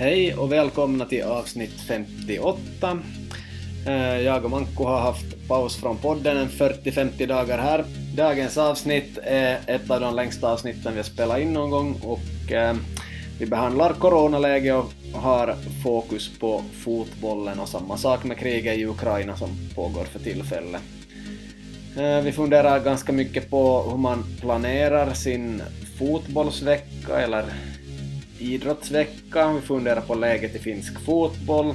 Hej och välkomna till avsnitt 58. Eh, jag och Manko har haft paus från podden en 40-50 dagar här. Dagens avsnitt är ett av de längsta avsnitten vi har spelat in någon gång och eh, vi behandlar coronaläget och har fokus på fotbollen och samma sak med kriget i Ukraina som pågår för tillfället. Eh, vi funderar ganska mycket på hur man planerar sin fotbollsvecka eller idrottsvecka. Vi funderar på läget i finsk fotboll.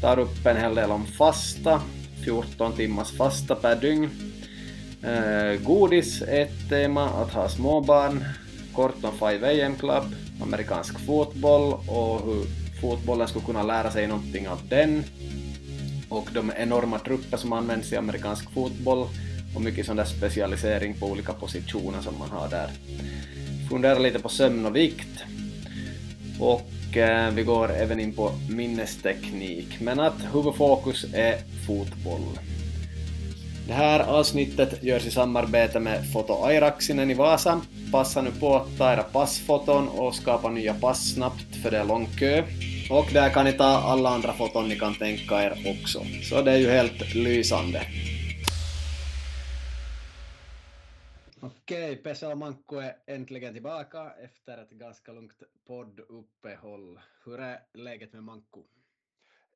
Tar upp en hel del om fasta, 14 timmars fasta per dygn. Eh, godis är ett tema, att ha småbarn. Kort om 5 AM Club, amerikansk fotboll och hur fotbollen skulle kunna lära sig någonting av den. Och de enorma trupper som används i amerikansk fotboll och mycket sån där specialisering på olika positioner som man har där. Fundera lite på sömn och vikt. Och eh, vi går även in på minnesteknik, men att huvudfokus är fotboll. Det här avsnittet görs i samarbete med Foto Airaksinen i Vasa. Passa nu på att ta era passfoton och skapa nya pass snabbt för det är lång kö. Och där kan ni ta alla andra foton ni kan tänka er också. Så det är ju helt lysande. Okej, Pesa och Manko är äntligen tillbaka efter ett ganska långt podduppehåll. Hur är läget med Manko?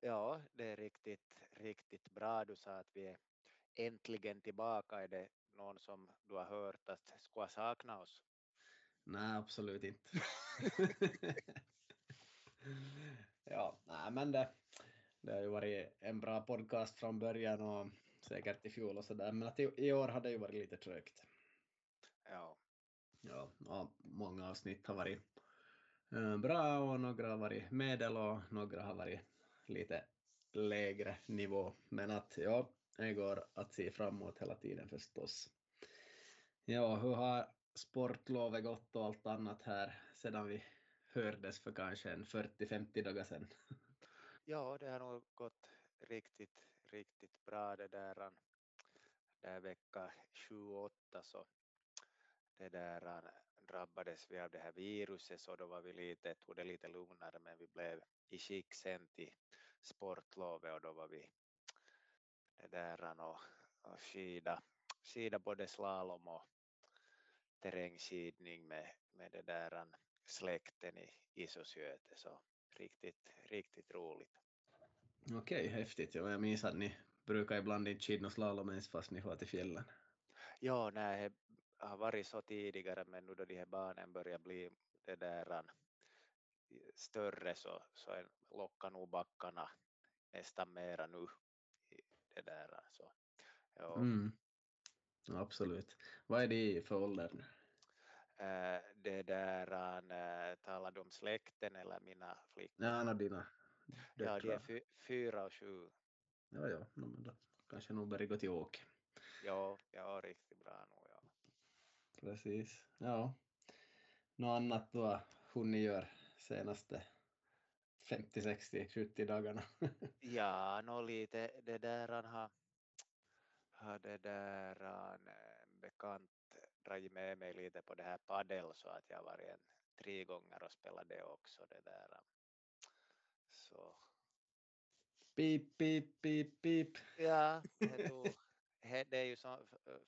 Ja, det är riktigt, riktigt bra. Du sa att vi är äntligen tillbaka. Är det någon som du har hört att skulle sakna oss? Nej, absolut inte. ja, nej men det, det har ju varit en bra podcast från början och säkert i fjol och sådär, men att i, i år har det ju varit lite trögt. Ja. Ja, ja, många avsnitt har varit eh, bra och några har varit medel och några har varit lite lägre nivå. Men att ja, det går att se framåt hela tiden förstås. Ja, hur har sportlovet gått och allt annat här sedan vi hördes för kanske en 40-50 dagar sedan? Ja, det har nog gått riktigt, riktigt bra det där. Det är vecka 28 så det där drabbades vi av det här viruset så då var vi lite, tog det lite lugnare men vi blev i skick sen till sportlovet och då var vi det där och, och skida, skida både slalom och terrängskidning med, med det där släkten i Isosjöte så riktigt, riktigt roligt. Okej, häftigt. Ja, jag minns att ni brukar ibland inte skida slalom ens fast ni får till fjällen. Ja, nej, har varit så tidigare men nu då de här barnen börjar bli det där större så, så lockar nog backarna nästan mera nu. Det där, så. Ja. Mm. Absolut. Vad är det för ålder nu? Det där, talar du om släkten eller mina flickor? Ja, no, dina döttrar. Ja, de är fy, fyra och sju. Ja, ja, no, men då kanske nog börjar gå till åk. Ja, ja, riktigt bra nog. Precis, ja. Något annat har hunnit göra senaste 50, 60, 70 dagarna? ja, nå lite det där han har, har det där han bekant dragit med mig lite på det här padel så att jag varit en tre gånger och spelat det också det där. Så. Pip, pip, pip, pip. Ja, det, tog, det är ju så,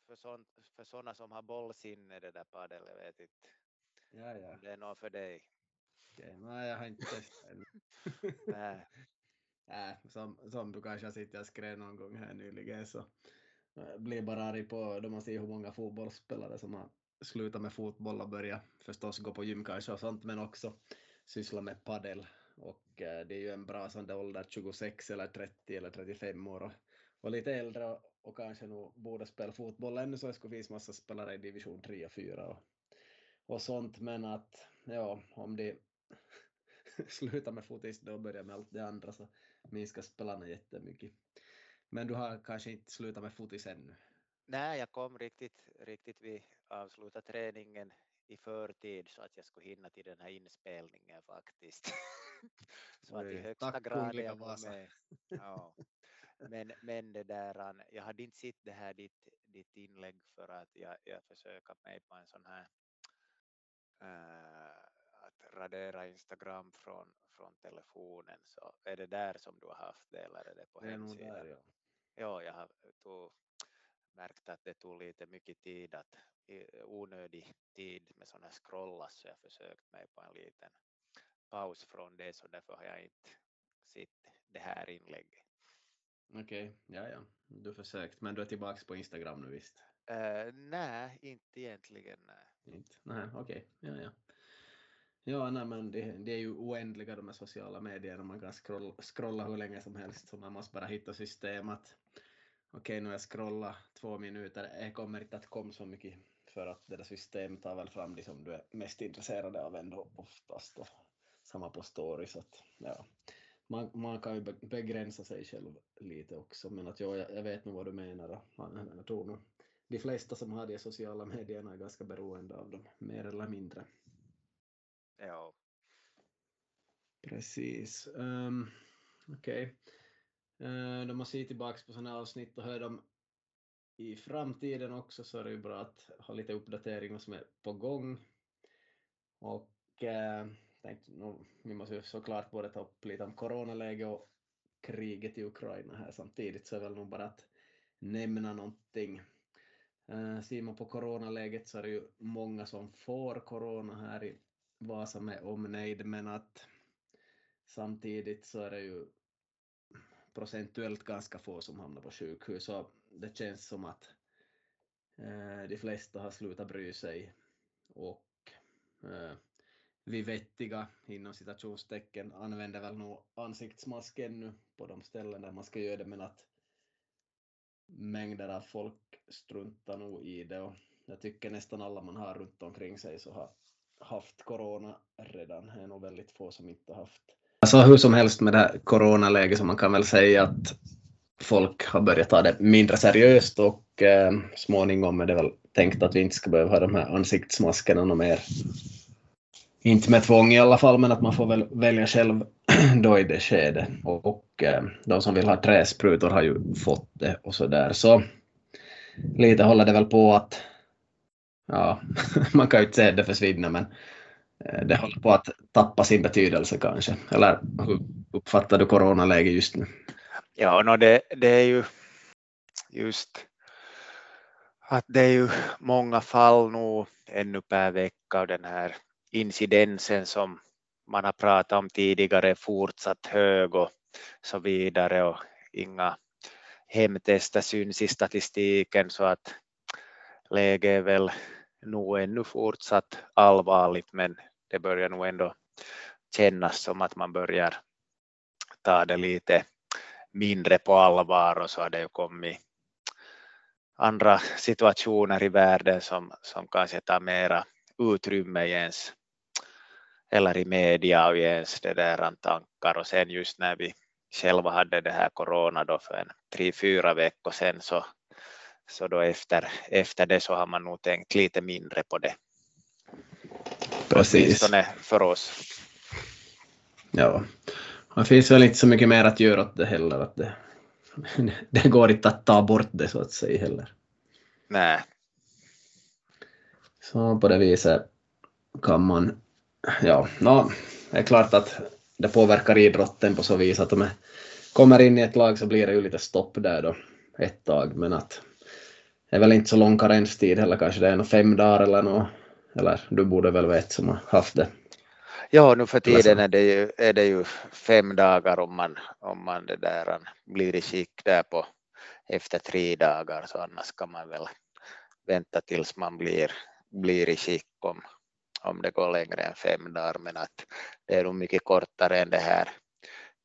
för, sånt, för sådana som har bollsinne det där padel, jag vet inte. Ja, ja. Det är något för dig. Okej, nej jag har inte testat ännu. Nej. Som, som du kanske har sett jag skrev någon gång här nyligen så blir bara arg på då man ser hur många fotbollsspelare som har slutat med fotboll och börjat förstås gå på gym kanske och sånt men också syssla med padel och äh, det är ju en bra sån där ålder 26 eller 30 eller 35 år och, och lite äldre och, och kanske nog borde spela fotboll ännu så det skulle finnas massa spelare i division 3 och 4 och, och sånt men att ja om de slutar med fotis då börjar med allt det andra så minskar spelarna jättemycket. Men du har kanske inte slutat med fotis ännu? Nej, jag kom riktigt, riktigt vid avsluta träningen i förtid så att jag skulle hinna till den här inspelningen faktiskt. så att i högsta grad är jag med. Ja. Men, men det där, jag hade inte sett det här ditt, ditt inlägg för att jag, jag försöker mig på en sån här uh, att radera Instagram från, från telefonen så är det där som du har haft det eller är det på hemsidan? Där, ja. ja, jag har tog, märkt att det tog lite mycket tid att onödig tid med sådana scrolla så jag försökt mig på en liten paus från det så därför har jag inte sett det här inlägget. Okej, okay. ja ja, du försökt, men du är tillbaks på Instagram nu visst? Uh, nej, inte egentligen. Nej, inte. nej okej, okay. ja ja. Ja, nej, men det, det, är ju oändliga de här sociala medierna, man kan scrolla, scrolla hur länge som helst, så man måste bara hitta system att okej, okay, nu har jag scrollat två minuter, jag kommer inte att komma så mycket för att det där systemet tar väl fram det som du är mest intresserad av ändå oftast och samma på stories att ja, man, man kan ju begränsa sig själv lite också men att ja, jag, vet nog vad du menar jag tror nog de flesta som har de sociala medierna är ganska beroende av dem mer eller mindre. Ja. Precis. Um, Okej. Okay. Uh, eh, de har se tillbaka på sådana avsnitt och hör dem i framtiden också så är det ju bra att ha lite uppdateringar som är på gång. Och eh, tänkte, no, vi måste ju såklart både ta upp lite om coronaläget och kriget i Ukraina här samtidigt så är väl nog bara att nämna någonting. Uh, ser man på coronaläget så är det ju många som får corona här i Vasa med omnejd men att samtidigt så är det ju procentuellt ganska få som hamnar på sjukhus så det känns som att uh, de flesta har slutat bry sig och uh, vi vettiga inom citationstecken använder väl nog ansiktsmask ännu på de ställen där man ska göra det men att mängder av folk struntar nog i det och jag tycker nästan alla man har runt omkring sig så har haft corona redan. Det är nog väldigt få som inte har haft. Alltså hur som helst med det här coronaläget så man kan väl säga att folk har börjat ta det mindre seriöst och eh, småningom är det väl tänkt att vi inte ska behöva ha de här ansiktsmaskerna något mer. Inte med tvång i alla fall, men att man får väl välja själv då i det skedet. Och, och de som vill ha träsprutor har ju fått det och så där. Så lite håller det väl på att, ja, man kan ju inte säga att det försvinner, men eh, det håller på att tappa sin betydelse kanske. Eller hur uppfattar du coronaläget just nu? Ja, no, det, det är ju just att det är ju många fall nu ännu per vecka och den här incidensen som man har pratat om tidigare fortsatt hög och så vidare och inga hemtester syns i statistiken så att läget är väl nog ännu fortsatt allvarligt men det börjar nog ändå kännas som att man börjar ta det lite mindre på allvar och så har det ju kommit andra situationer i världen som, som kanske tar mera utrymme i ens eller i media och i ens det där tankar och sen just när vi själva hade det här corona då för en tre, fyra veckor sedan så, så då efter, efter det så har man nog tänkt lite mindre på det. Precis. Åtminstone för oss. Ja, det finns väl inte så mycket mer att göra åt det heller. Att det, det går inte att ta bort det så att säga heller. Nej. Så på det viset kan man, ja, no, det är klart att det påverkar idrotten på så vis att om man kommer in i ett lag så blir det ju lite stopp där då ett tag, men att det är väl inte så lång karenstid heller, kanske det är nog fem dagar eller något, eller du borde väl veta som har haft det. Ja, nu för tiden är det ju, är det ju fem dagar om man, om man det där blir i skick där på efter tre dagar, så annars kan man väl vänta tills man blir, blir i skick om, om det går längre än fem dagar, men att det är nog mycket kortare än det här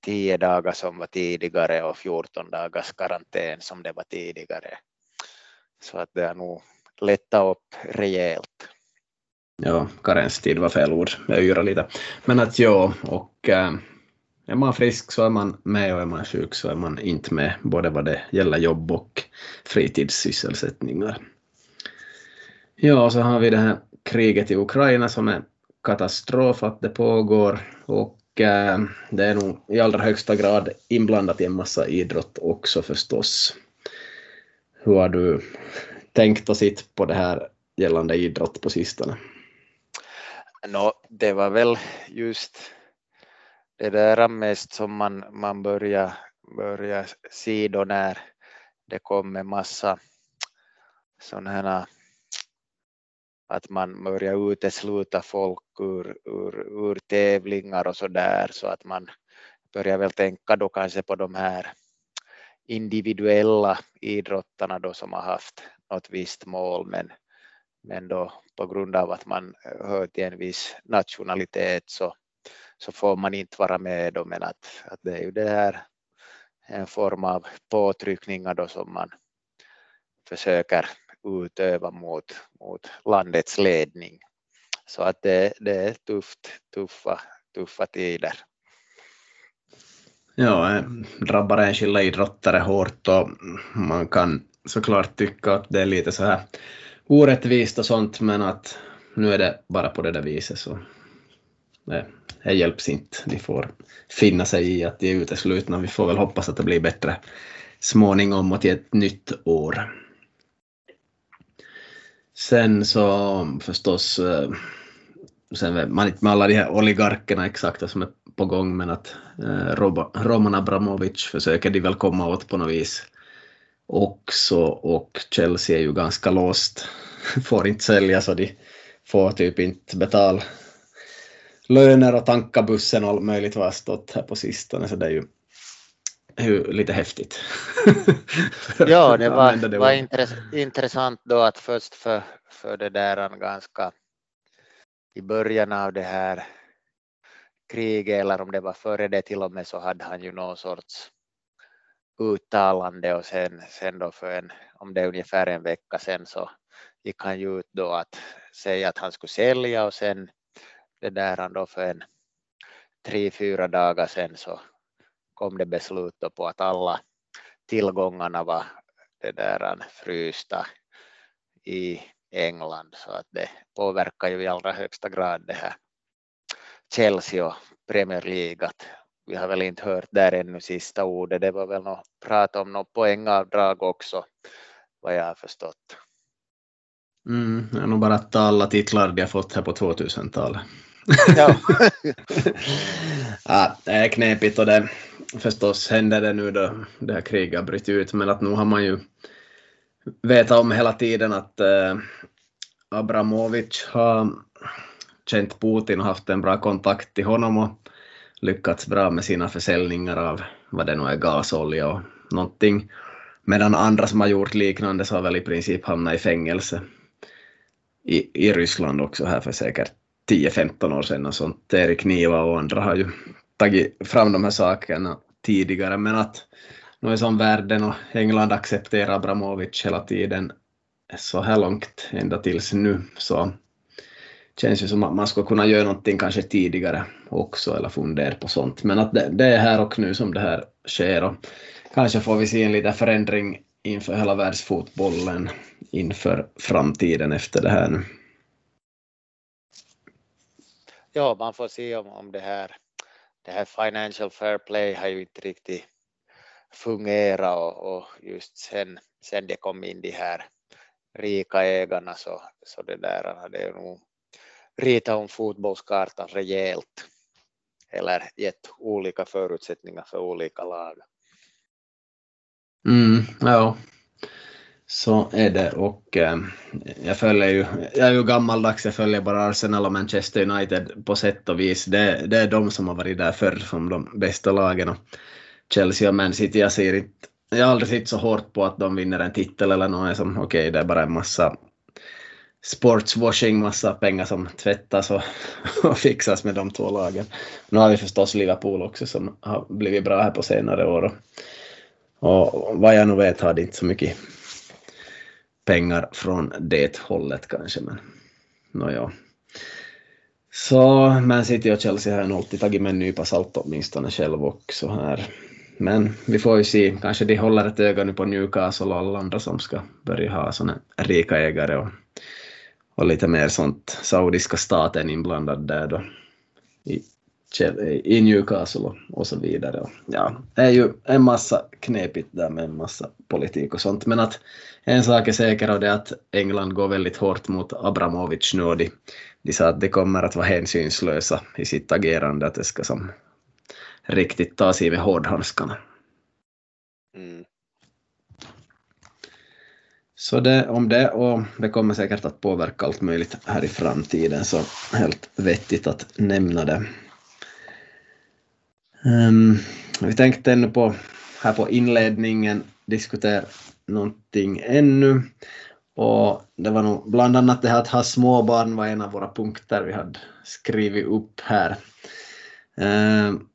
tio dagar som var tidigare och 14 dagars karantän som det var tidigare. Så att det har nog lättat upp rejält. Ja, karenstid var fel ord, jag yrar lite. Men att ja, och äh, är man frisk så är man med och är man sjuk så är man inte med, både vad det gäller jobb och fritidssysselsättningar. Ja, så har vi det här kriget i Ukraina som en katastrof att det pågår och eh, det är nog i allra högsta grad inblandat i en massa idrott också förstås. Hur har du tänkt och sitt på det här gällande idrott på sistone? No, det var väl just det där mest som man, man börjar, börjar se då när det kommer massa sådana här att man börjar utesluta folk ur, ur, ur tävlingar och så där så att man börjar väl tänka då kanske på de här individuella idrottarna då som har haft något visst mål men, men då på grund av att man hör till en viss nationalitet så, så får man inte vara med då men att, att det är ju det här en form av påtryckningar då som man försöker utöva mot, mot landets ledning. Så att det, det är tufft, tuffa, tuffa tider. Ja, drabbar enskilda idrottare hårt och man kan såklart tycka att det är lite så här orättvist och sånt, men att nu är det bara på det där viset så det, det hjälps inte. De får finna sig i att de är uteslutna. Vi får väl hoppas att det blir bättre småningom och till ett nytt år. Sen så förstås, eh, sen vet man inte med alla de här oligarkerna exakt vad som är på gång, men att eh, Roman Abramovic försöker de väl komma åt på något vis. Också och Chelsea är ju ganska låst, får inte sälja så de får typ inte betala löner och tanka bussen och allt möjligt vad har stått här på sistone. Så det är ju hur, lite häftigt. ja, det var, det var intress intressant då att först för, för det där ganska i början av det här kriget eller om det var före det till och med så hade han ju någon sorts uttalande och sen, sen då för en, om det är ungefär en vecka sen så gick han ju ut då att säga att han skulle sälja och sen det där han då för en tre, fyra dagar sen så kom det beslut på att alla tillgångarna var det där frysta i England så att det påverkar ju i allra högsta grad det här Chelsea och Premier League att vi har väl inte hört där ännu sista ordet. Det var väl något prat om något poängavdrag också vad jag har förstått. Mm, jag har nog bara att alla titlar de har fått här på 2000-talet. Ja. ja, det är knepigt och det förstås händer det nu då det här kriget har brutit ut, men att nu har man ju vetat om hela tiden att eh, Abramovic har känt Putin och haft en bra kontakt till honom och lyckats bra med sina försäljningar av vad det nu är, gasolja och någonting. Medan andra som har gjort liknande så har väl i princip hamnat i fängelse i, i Ryssland också här för säkert 10-15 år sedan och sånt. Erik Niva och andra har ju tagit fram de här sakerna tidigare, men att nu är som världen och England accepterar Abramovic hela tiden så här långt ända tills nu så känns ju som att man skulle kunna göra någonting kanske tidigare också eller fundera på sånt. Men att det, det, är här och nu som det här sker och kanske får vi se en liten förändring inför hela världsfotbollen inför framtiden efter det här nu. Ja, man får se om, om det här det här financial fair play har ju inte riktigt fungerat och, och just sen, sen det kom in de här rika ägarna så, så det där hade nog ritat om fotbollskartan rejält eller gett olika förutsättningar för olika lag. Mm, ja, så är det och eh, jag följer ju, jag är ju gammaldags, jag följer bara Arsenal och Manchester United på sätt och vis. Det, det är de som har varit där förr som de bästa lagen och Chelsea och Man City, jag ser inte, jag har aldrig sett så hårt på att de vinner en titel eller något som okej, okay, det är bara en massa sportswashing, massa pengar som tvättas och, och fixas med de två lagen. Nu har vi förstås Liverpool också som har blivit bra här på senare år och, och vad jag nu vet har det inte så mycket pengar från det hållet kanske, men nåja. Så Man City och Chelsea har jag nog alltid tagit med en nypa salt åtminstone själv också här. Men vi får ju se, kanske de håller ett öga nu på Newcastle och alla andra som ska börja ha såna rika ägare och, och lite mer sånt saudiska staten inblandad där då i, i Newcastle och, så vidare. Ja, det är ju en massa knepigt där med en massa politik och sånt, men att en sak är säker och det är att England går väldigt hårt mot Abramovic nu och de de sa att de kommer att vara hänsynslösa i sitt agerande, att det ska som riktigt ta sig med hårdhandskarna. Mm. Så det om det, och det kommer säkert att påverka allt möjligt här i framtiden, så helt vettigt att nämna det. Um, vi tänkte ännu på, här på inledningen diskutera någonting ännu. Och det var nog bland annat det här att ha småbarn var en av våra punkter vi hade skrivit upp här. Um,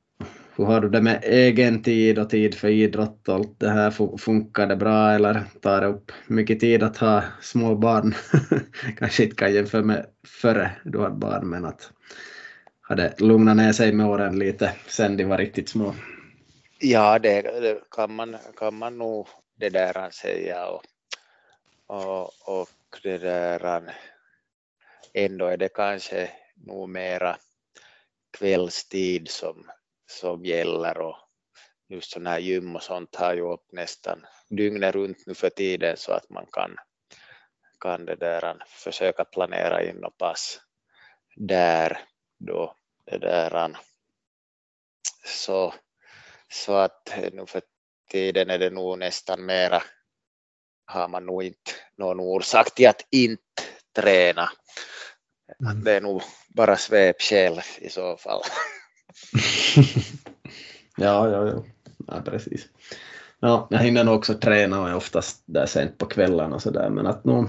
hur har du det med egen tid och tid för idrott och allt det här? Funkar det bra eller tar det upp mycket tid att ha små barn? Kanske inte kan jämföra med före du hade barn, men att har det lugnat ner sig med åren lite sen de var riktigt små? Ja, det, det kan, man, kan man nog det där säga och, och, och det där ändå är det kanske nog mera kvällstid som som gäller och just sådana här gym och sånt har ju upp nästan dygnet runt nu för tiden så att man kan, kan det där, försöka planera in och pass där då det där så, så att nu för tiden är det nog nästan mera har man nog inte någon orsak till att inte träna. Mm. Det är nog bara svepskäl i så fall. ja, ja, ja. ja, precis. Ja, jag hinner nog också träna och är oftast där sent på kvällarna och sådär, men att nu,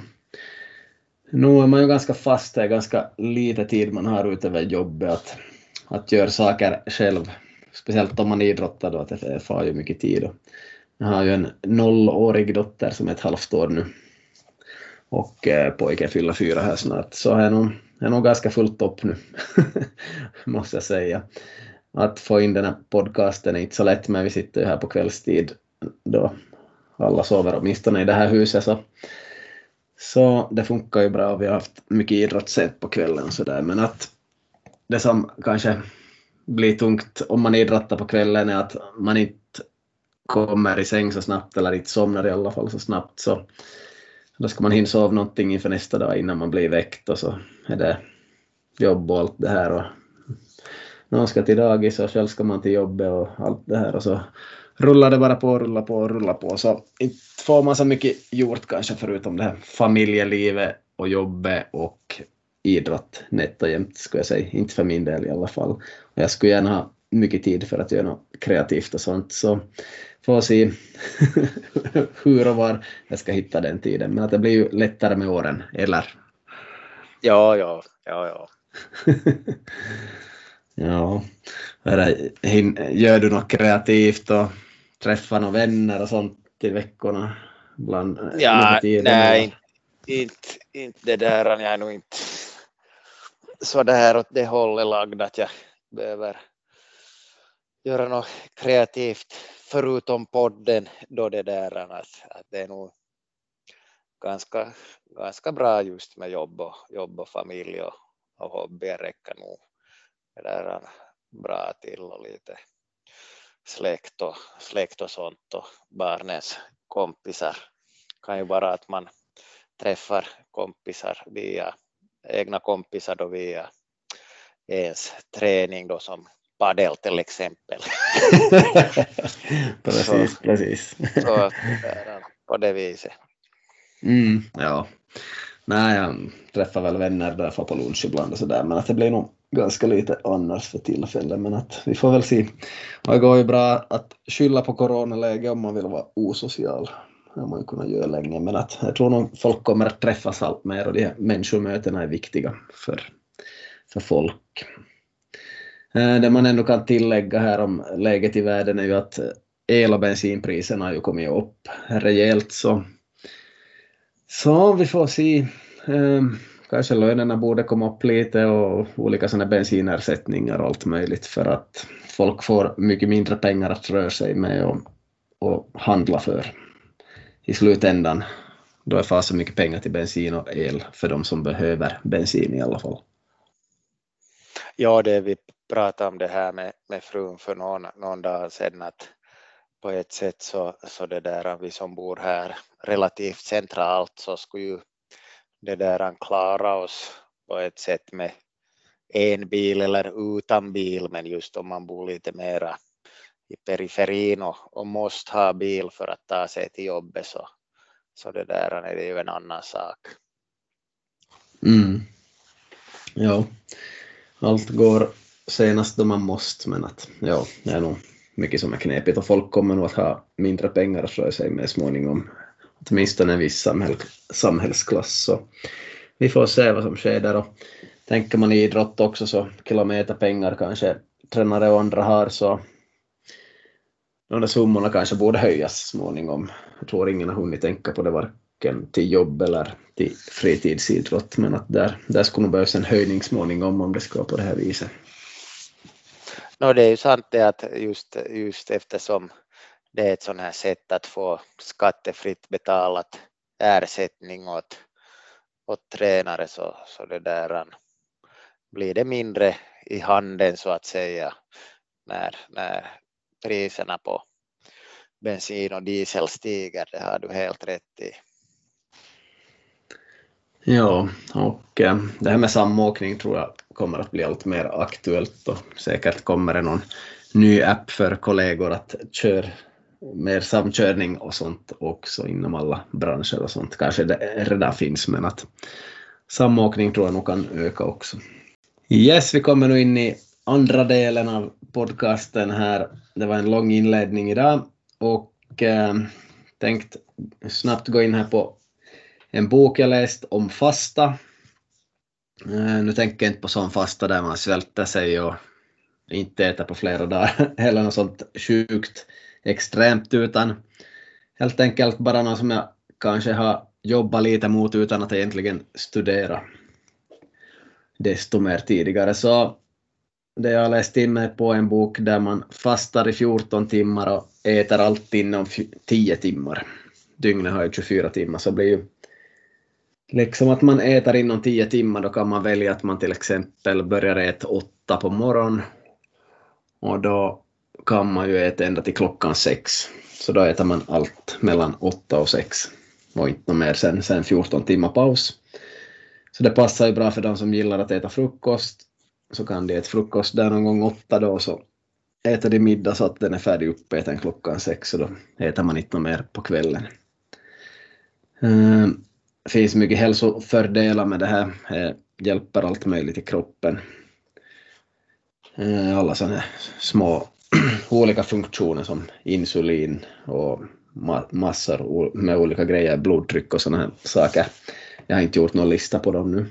nu är man ju ganska fast, det är ganska lite tid man har utöver jobbet att, att göra saker själv, speciellt om man idrottar då, att det far ju mycket tid. Och jag har ju en nollårig dotter som är ett halvt år nu och eh, fyller fyra här snart, så är nog är nog ganska fullt upp nu, måste jag säga. Att få in den här podcasten är inte så lätt, men vi sitter ju här på kvällstid då alla sover åtminstone i det här huset. Så, så det funkar ju bra. Vi har haft mycket idrott sent på kvällen och sådär, men att det som kanske blir tungt om man idrottar på kvällen är att man inte kommer i säng så snabbt eller inte somnar i alla fall så snabbt. Så då ska man hinna sova någonting inför nästa dag innan man blir väckt och så är det jobb och allt det här och någon ska till dagis och själv ska man till jobbet och allt det här och så rullar det bara på, rullar på, rullar på så inte får man så mycket gjort kanske förutom det här familjelivet och jobbet och idrott nätt och jämt skulle jag säga, inte för min del i alla fall. Och jag skulle gärna ha mycket tid för att göra något kreativt och sånt så får se hur och var jag ska hitta den tiden. Men att det blir ju lättare med åren, eller? Ja, ja, ja, ja. ja. Gör du något kreativt och träffar några vänner och sånt i veckorna? Bland, ja, nej, inte, inte det där. Jag är nog inte så där åt det hållet lagd att jag behöver göra något kreativt förutom podden då det där att, att det är nog ganska, ganska bra just med jobb och, jobb och familj och, och hobbyer räcker nog det där bra till och lite släkt och, släkt och sånt och barnens kompisar kan ju vara att man träffar kompisar via egna kompisar då via ens träning då som padel till exempel. precis, så, precis. så på det viset. Mm, ja. Nej, jag träffar väl vänner där på lunch ibland och sådär, men att det blir nog ganska lite annars för tillfället, men att vi får väl se. Och det går ju bra att skylla på coronaläget om man vill vara osocial. Det har man ju kunnat göra länge, men att jag tror nog folk kommer att träffas allt mer och de här människomötena är viktiga för, för folk. Eh, det man ändå kan tillägga här om läget i världen är ju att el och bensinpriserna har ju kommit upp rejält så, så vi får se. Eh, Kanske lönerna borde komma upp lite och olika sådana bensinersättningar och allt möjligt för att folk får mycket mindre pengar att röra sig med och, och handla för i slutändan. Då är fasen mycket pengar till bensin och el för de som behöver bensin i alla fall. Ja, det vi pratade om det här med, med frun för någon, någon dag sedan att på ett sätt så, så det där vi som bor här relativt centralt så skulle ju det där klara oss på ett sätt med en bil eller utan bil, men just om man bor lite mera i periferin och, och måste ha bil för att ta sig till jobbet så, så det där är det ju en annan sak. Mm. Ja, allt går senast då man måste, men att ja, det är nog mycket som är knepigt och folk kommer nog att ha mindre pengar att röra sig med småningom, åtminstone en viss samhäll, samhällsklass. Så vi får se vad som sker där och tänker man i idrott också så kilometerpengar kanske tränare och andra har så de där summorna kanske borde höjas småningom. Jag tror ingen har hunnit tänka på det varken till jobb eller till fritidsidrott, men att där, där skulle nog behövas en höjning småningom om det ska vara på det här viset. No, det är ju sant det att just, just eftersom det är ett sådant här sätt att få skattefritt betalat ersättning åt, åt tränare så, så det där blir det mindre i handen så att säga när, när priserna på bensin och diesel stiger, det har du helt rätt i. Ja, och eh, det här med samåkning tror jag kommer att bli allt mer aktuellt och säkert kommer det någon ny app för kollegor att köra mer samkörning och sånt också inom alla branscher och sånt. Kanske det redan finns, men att samåkning tror jag nog kan öka också. Yes, vi kommer nu in i andra delen av podcasten här. Det var en lång inledning idag och eh, tänkt snabbt gå in här på en bok jag läst om fasta. Eh, nu tänker jag inte på sån fasta där man svälter sig och inte äter på flera dagar eller något sånt sjukt extremt utan helt enkelt bara någon som jag kanske har jobbat lite mot utan att egentligen studera desto mer tidigare. Så det jag har läst in mig på en bok där man fastar i 14 timmar och äter alltid inom 10 timmar. Dygnet har ju 24 timmar så blir ju liksom att man äter inom 10 timmar då kan man välja att man till exempel börjar äta 8 på morgonen och då kan man ju äta ända till klockan sex, Så då äter man allt mellan åtta och sex. och inte mer sen, sen 14 timmar paus. Så det passar ju bra för de som gillar att äta frukost så kan de äta frukost där någon gång åtta då så äter de middag så att den är färdig uppäten klockan sex och då äter man inte mer på kvällen. Det finns mycket hälsofördelar med det här. Det hjälper allt möjligt i kroppen. Eh, alla sådana små olika funktioner som insulin och massor med olika grejer, blodtryck och sådana här saker. Jag har inte gjort någon lista på dem nu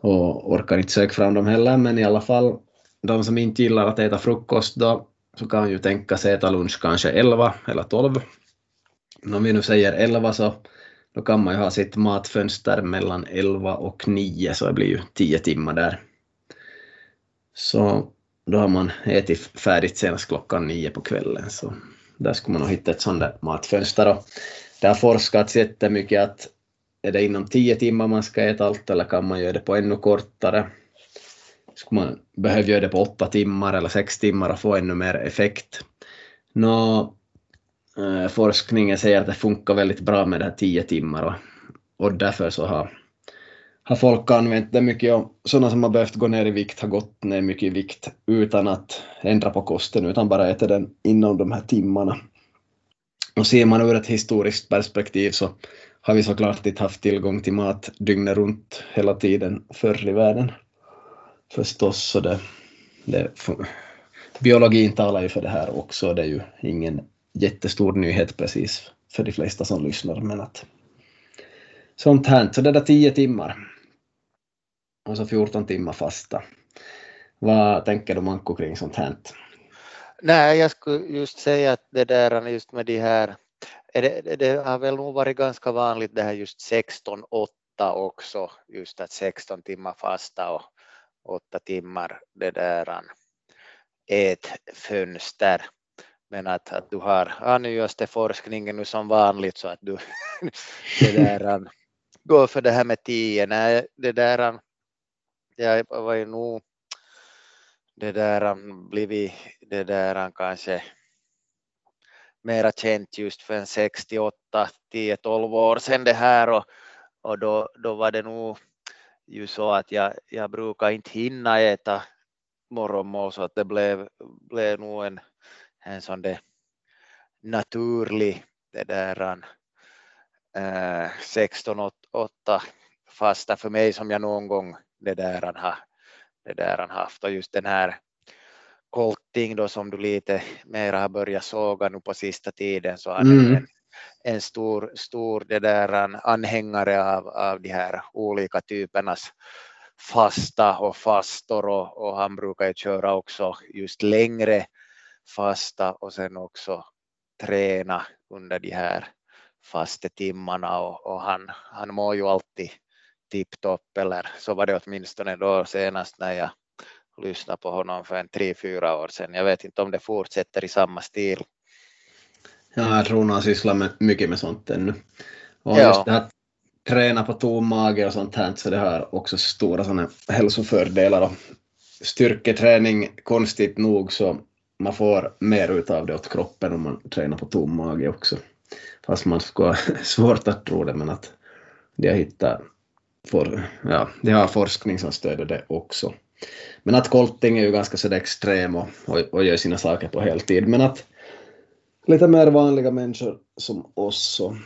och orkar inte söka fram dem heller, men i alla fall de som inte gillar att äta frukost då så kan ju tänka sig äta lunch kanske 11 eller 12. Om vi nu säger 11 så då kan man ju ha sitt matfönster mellan 11 och 9 så det blir ju 10 timmar där. Så då har man ätit färdigt senast klockan nio på kvällen så där skulle man nog hitta ett sånt där matfönster. Och det har forskats jättemycket att är det inom tio timmar man ska äta allt eller kan man göra det på ännu kortare? Skulle man behöva göra det på åtta timmar eller sex timmar och få ännu mer effekt? Nå, eh, forskningen säger att det funkar väldigt bra med det här tio timmar och, och därför så har, har folk använt det mycket och sådana som har behövt gå ner i vikt har gått ner mycket i vikt utan att ändra på kosten utan bara äter den inom de här timmarna. Och ser man ur ett historiskt perspektiv så har vi såklart inte haft tillgång till mat dygnet runt hela tiden förr i världen. Förstås, så det, det, biologin talar ju för det här också. Det är ju ingen jättestor nyhet precis för de flesta som lyssnar, men att sånt här. Så det där 10 timmar och så 14 timmar fasta. Vad tänker du Manko kring sånt här? Nej, jag skulle just säga att det där just med de här det, det har väl nog varit ganska vanligt det här just 16-8 också, just att 16 timmar fasta och 8 timmar det där ätfönster. Men att, att du har ja, nyaste forskningen nu som vanligt så att du det där, går för det här med 10. Nej, det där, jag var ju nog det där blivit det där kanske mera känt just för en 68, 10, 12 år sedan det här och, och då, då var det nog ju så att jag, jag brukar inte hinna äta morgonmål så att det blev, blev nog en, en sån där naturlig det där äh, 16-8 fasta för mig som jag någon gång det där har, det där haft. Och just den här kolting då som du lite mer har börjat såga nu på sista tiden så han mm. en, en stor, stor det där anhängare av, av de här olika typernas fasta och fastor. Och, och han brukar ju köra också just längre fasta och sen också träna under de här faste timmarna och, och han, han mår ju alltid tipptopp eller så var det åtminstone då senast när jag lyssnade på honom för en tre, fyra år sedan. Jag vet inte om det fortsätter i samma stil. Ja, jag tror han sysslar med, mycket med sånt ännu. Och ja. just det här träna på tom mage och sånt här, så det har också stora sådana hälsofördelar. Och styrketräning, konstigt nog, så man får mer ut av det åt kroppen om man tränar på tom mage också. Fast man ska ha svårt att tro det, men att de har hittat, for, ja, de har forskning som stöder det också. Men att kolting är ju ganska så extrem och, och, och gör sina saker på heltid, men att lite mer vanliga människor som oss så,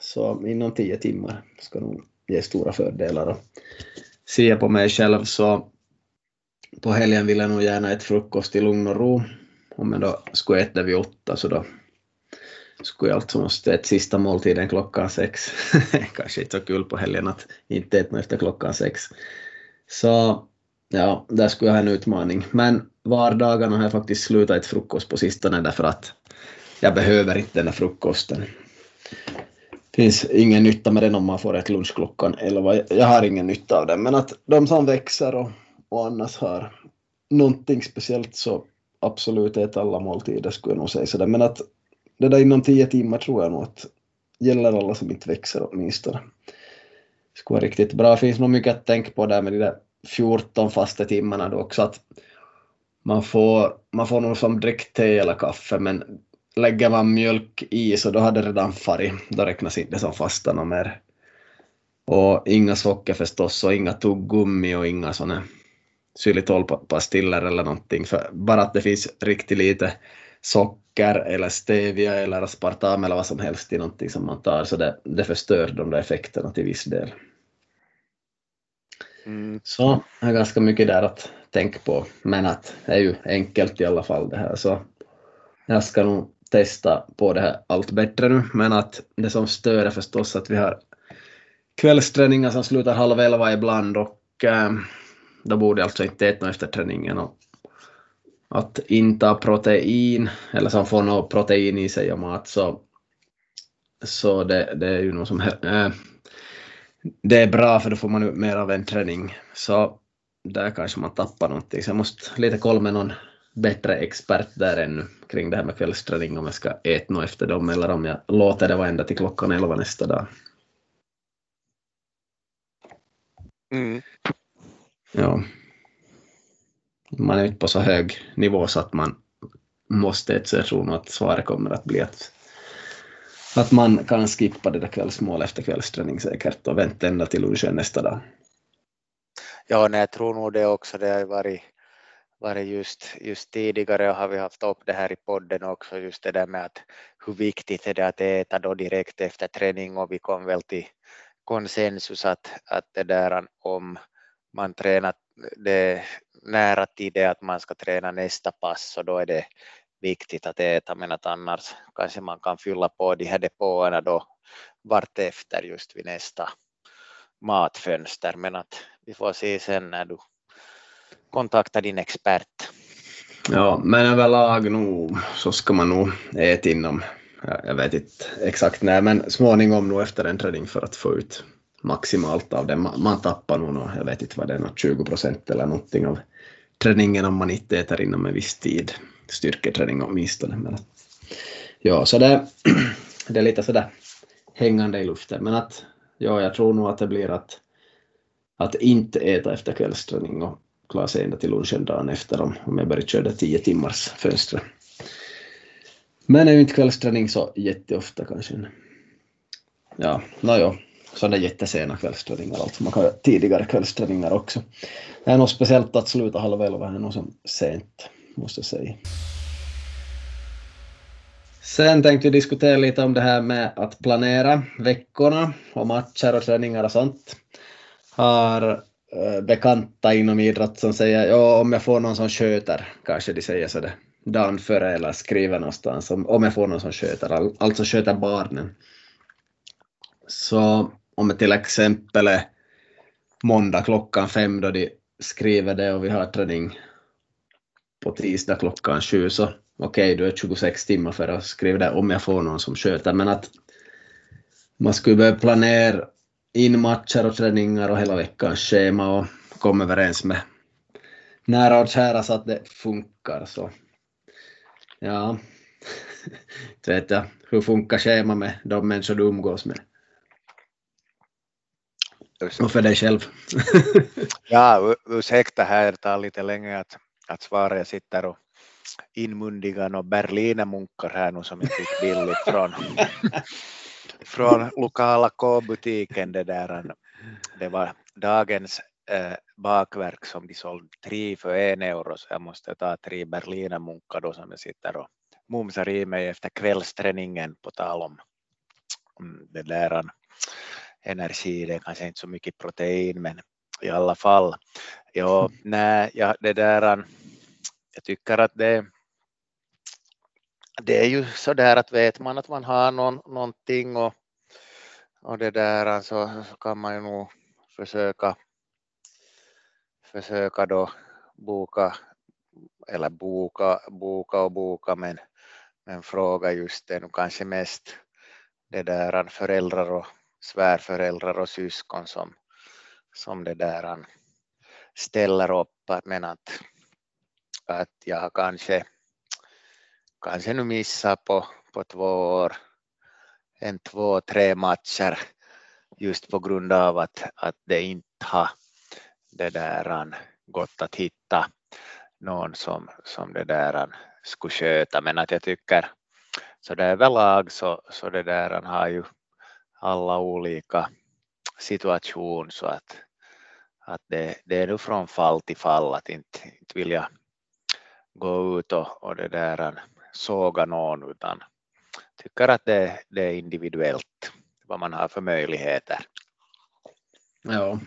så inom tio timmar ska nog ge stora fördelar. Och ser jag på mig själv så på helgen vill jag nog gärna äta frukost i lugn och ro. Om jag då skulle äta vid åtta så då skulle jag alltså måste äta sista måltiden klockan sex. Kanske inte så kul på helgen att inte äta efter klockan sex. Så ja, där skulle jag ha en utmaning. Men vardagarna har jag faktiskt slutat äta frukost på sistone därför att jag behöver inte den där frukosten. Det finns ingen nytta med den om man får ett lunch klockan 11. Jag har ingen nytta av den, men att de som växer och, och annars har någonting speciellt så absolut äta alla måltider skulle jag nog säga sådär. Men att det där inom tio timmar tror jag nog att gäller alla som inte växer åtminstone. Det skulle vara riktigt bra. Det finns nog mycket att tänka på där med de där 14 fasta timmarna då också att man får, man får nog som drick te eller kaffe men lägger man mjölk i så då har det redan farit, då räknas inte som fasta något mer. Och inga socker förstås och inga tuggummi och inga sådana xylitolpastiller eller någonting, för bara att det finns riktigt lite socker eller stevia eller aspartam eller vad som helst i någonting som man tar, så det, det förstör de där effekterna till viss del. Mm. Så det är ganska mycket där att tänka på, men att det är ju enkelt i alla fall det här, så jag ska nog testa på det här allt bättre nu, men att det som stör är förstås att vi har kvällsträningar som slutar halv elva ibland och äh, då borde jag alltså inte äta efter träningen och att inta protein, eller som får något protein i sig och mat, så, så det, det är ju något som äh, det är bra för då får man ut mer av en träning. Så där kanske man tappar någonting. Så jag måste lite kolla med någon bättre expert där ännu kring det här med kvällsträning om jag ska äta något efter dem eller om jag låter det vara ända till klockan elva nästa dag. Mm. Ja. Man är inte på så hög nivå så att man måste så jag tror nog att svaret kommer att bli att, att man kan skippa det där kvällsmålet efter kvällsträning säkert och vänta ända till lunchen nästa dag. Ja, nej, jag tror nog det också. Det har varit varit just, just tidigare och har vi haft upp det här i podden också, just det där med att hur viktigt är det att äta då direkt efter träning och vi kom väl till konsensus att, att det där om man tränat, det nära till det att man ska träna nästa pass så då är det viktigt att äta men att annars kanske man kan fylla på de här depåerna då vartefter just vid nästa matfönster men att vi får se sen när du kontaktar din expert. Ja, men överlag nog så ska man nog äta inom, jag vet inte exakt när, men småningom nog efter en träning för att få ut maximalt av det. Man, man tappar nog, jag vet inte vad det är, 20 procent eller någonting av träningen om man inte äter inom en viss tid. Styrketräning åtminstone. Men ja, så det, det är lite sådär hängande i luften. Men att ja, jag tror nog att det blir att, att inte äta efter kvällsträning och klara sig ända till lunchen dagen efter om, om jag börjar köra 10 timmars fönster. Men är ju inte kvällsträning så jätteofta kanske. Ja, nåjo sådana jättesena kvällsträningar, alltså man kan ha tidigare kvällsträningar också. Det är nog speciellt att sluta halv elva, det är nog som sent, måste jag säga. Sen tänkte vi diskutera lite om det här med att planera veckorna och matcher och träningar och sånt. Har eh, bekanta inom idrott som säger ja om jag får någon som sköter, kanske de säger så det dagen före eller skriver någonstans om, om jag får någon som sköter, alltså sköter barnen. Så om det till exempel är måndag klockan fem då de skriver det och vi har träning på tisdag klockan sju så okej, okay, du är 26 timmar för att skriva det om jag får någon som sköter, men att man skulle behöva planera in matcher och träningar och hela veckans schema och komma överens med nära och kära så att det funkar. Så ja, vet jag, hur funkar schema med de människor du umgås med? Och för dig själv. ja, ursäkta här, det tar lite längre att, att svara. Jag sitter och inmundigar några berlinermunkar här nu som inte fick billigt från, från lokala K-butiken. Det, där. det var dagens eh, bakverk som de sålde tre för en euro så jag måste ta tre berlinermunkar då som jag sitter och mumsar i mig efter kvällsträningen på tal om, om det där energi, det är kanske inte så mycket protein men i alla fall. Ja, nej, ja, det där, jag tycker att det, det är ju så där att vet man att man har någon, någonting och, och det där så, så kan man ju nog försöka försöka då boka eller boka, boka och boka men, men fråga just det nu kanske mest. Det där föräldrar och svärföräldrar och syskon som, som det där ställer upp men att, att jag kanske kanske nu missat på, på två år en två, tre matcher just på grund av att, att det inte har det där gått att hitta någon som, som det där skulle sköta. Men att jag tycker så det överlag så, så det där har ju alla olika situation så att, att det, det är nu från fall till fall att inte, inte vilja gå ut och, och det där såga någon utan tycker att det, det är individuellt vad man har för möjligheter. Ja,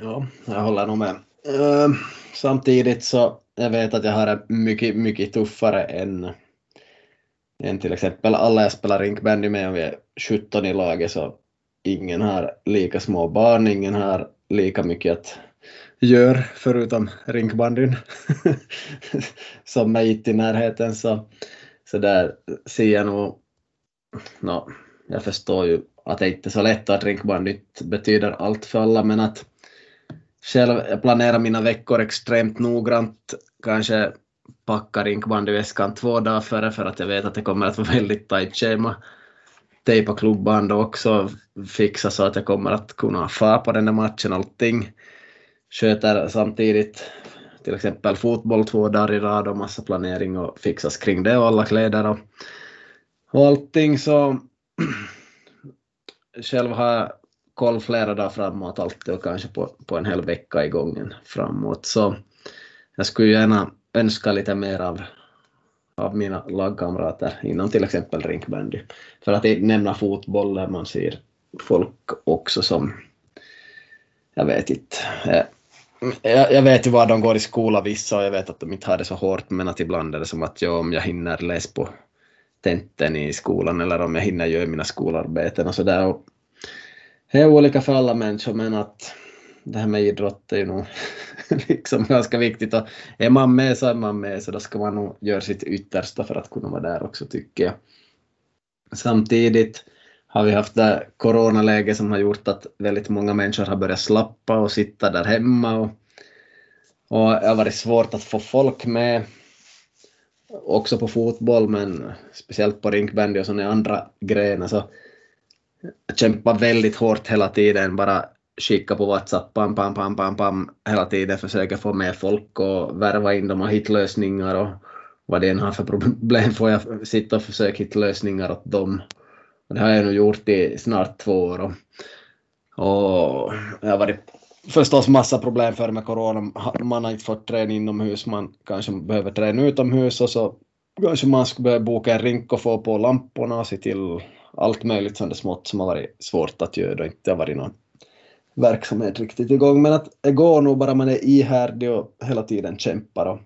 ja jag håller nog med. Uh, samtidigt så jag vet att jag har det mycket, mycket tuffare än, än till exempel alla jag spelar rinkbandy med, om vi är 17 i laget så ingen har lika små barn, ingen har lika mycket att göra, förutom rinkbandyn. Som mig i närheten så, så där ser jag nog, no, jag förstår ju att det inte är så lätt att rinkbandyt betyder allt för alla men att själv jag planerar mina veckor extremt noggrant, kanske packar rinkbandyväskan två dagar före för att jag vet att det kommer att vara väldigt tajt schema. Tejpa klubban då också, fixa så att jag kommer att kunna få på den där matchen allting. Sköter samtidigt till exempel fotboll två dagar i rad och massa planering och fixas kring det och alla kläder och, och allting. Så själv har jag koll flera dagar framåt alltid och kanske på, på en hel vecka i gången framåt. Så jag skulle gärna önska lite mer av, av mina lagkamrater inom till exempel rinkbandy. För att nämna fotboll där man ser folk också som jag vet inte, eh, jag, jag, vet ju var de går i skola vissa och jag vet att de inte har det så hårt men att ibland är det som att jag, om jag hinner läsa på tenten i skolan eller om jag hinner göra mina skolarbeten och sådär. Det är olika för alla människor men att det här med idrott är ju nog liksom ganska viktigt och är man med så är man med så då ska man nog göra sitt yttersta för att kunna vara där också tycker jag. Samtidigt har vi haft det coronaläge som har gjort att väldigt många människor har börjat slappa och sitta där hemma och, och det har varit svårt att få folk med också på fotboll men speciellt på rinkbandy och sådana andra grejer. så jag kämpar väldigt hårt hela tiden bara skicka på WhatsApp, pam, pam, pam, pam, pam, hela tiden försöka få med folk och värva in dem och hitta lösningar och vad det än har för problem får jag sitta och försöka hitta lösningar åt dem Och det har jag nu gjort i snart två år. Och, och det har varit förstås massa problem för med corona. Man har inte fått träna inomhus, man kanske behöver träna utomhus och så kanske man skulle behöva boka en rink och få på lamporna och se till allt möjligt sånt smått som har varit svårt att göra och inte har varit någon verksamhet riktigt igång. Men att det går nog bara man är ihärdig och hela tiden kämpar och,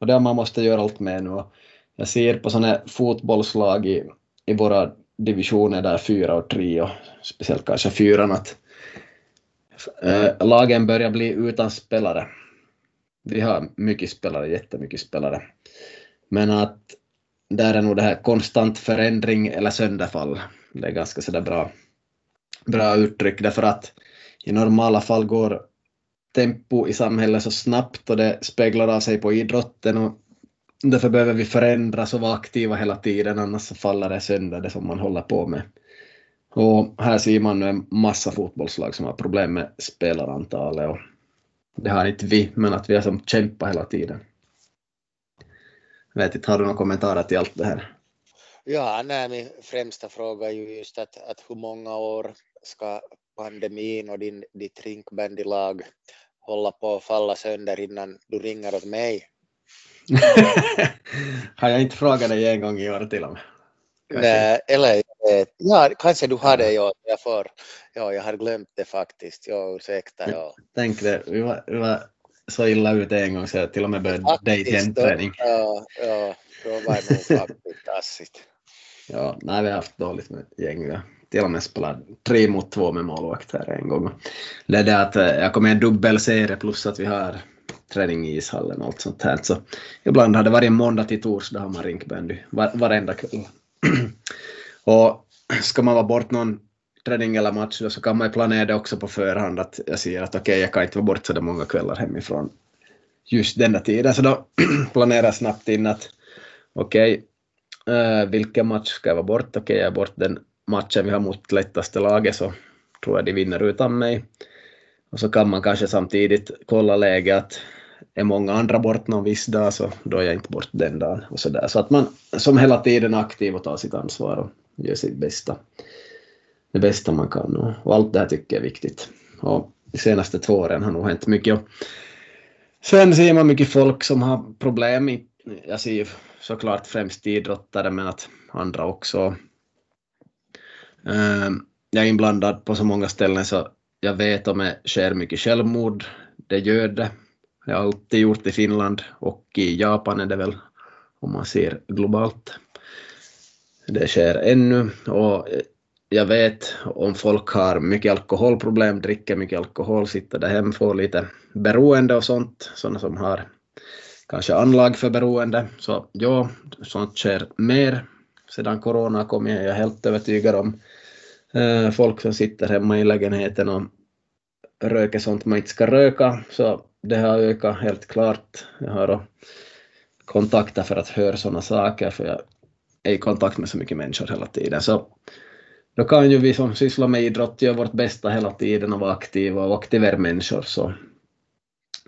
och det man måste göra allt med nu. Och jag ser på sådana fotbollslag i, i våra divisioner där fyra och tre och speciellt kanske fyran att äh, lagen börjar bli utan spelare. Vi har mycket spelare, jättemycket spelare. Men att där är nog det här konstant förändring eller sönderfall. Det är ganska sådär bra, bra uttryck därför att i normala fall går tempo i samhället så snabbt och det speglar av sig på idrotten och därför behöver vi förändras och vara aktiva hela tiden annars så faller det sönder det som man håller på med. Och här ser man nu en massa fotbollslag som har problem med spelarantalet och det har inte vi, men att vi har som kämpat hela tiden. Jag vet inte, har du några kommentarer till allt det här? Ja, nej, min främsta fråga är ju just att, att hur många år ska pandemin och din, ditt rinkbandylag hålla på att falla sönder innan du ringer åt mig? har jag inte frågat dig en gång i år till och med? Nej, eller ja, kanske du hade ja, jag får, ja, jag har glömt det faktiskt, ja, ursäkta. Ja. Tänk det, vi var, vi var så illa ute en gång så jag till och med började dejta en träning. Ja, ja, då var det nog faktiskt tassigt. Ja, nej, vi har haft dåligt med gäng. Har till och med spelat tre mot två med målvakt här en gång. Det är det att eh, jag kommer en dubbelserie plus att vi har träning i ishallen och allt sånt här. Så ibland har det varit måndag till torsdag har man rinkbandy var, varenda kväll. och ska man vara bort någon träning eller match då så kan man ju planera det också på förhand att jag säger att okej okay, jag kan inte vara bort så många kvällar hemifrån just denna tiden så då planerar jag snabbt in att okej okay, uh, vilken match ska jag vara bort? Okej okay, jag är bort den matchen vi har mot lättaste laget så tror jag de vinner utan mig. Och så kan man kanske samtidigt kolla läget att är många andra bort någon viss dag så då är jag inte bort den dagen och så där. Så att man som hela tiden är aktiv och tar sitt ansvar och gör sitt bästa. Det bästa man kan och, och allt det här tycker jag är viktigt. Och de senaste två åren har nog hänt mycket. Och sen ser man mycket folk som har problem. I, jag ser ju såklart främst idrottare men att andra också Ehm, jag är inblandad på så många ställen så jag vet om det sker mycket självmord. Det gör det. Det har alltid gjort i Finland och i Japan är det väl om man ser globalt. Det sker ännu och jag vet om folk har mycket alkoholproblem, dricker mycket alkohol, sitter där hemma, får lite beroende och sånt, sådana som har kanske anlag för beroende. Så ja, sånt sker mer sedan corona kom, jag är helt övertygad om. Eh, folk som sitter hemma i lägenheten och röker sånt man inte ska röka, så det har ökat helt klart. Jag har kontakter för att höra sådana saker, för jag är i kontakt med så mycket människor hela tiden. Så då kan ju vi som sysslar med idrott göra vårt bästa hela tiden och vara aktiva och aktivera människor. Så,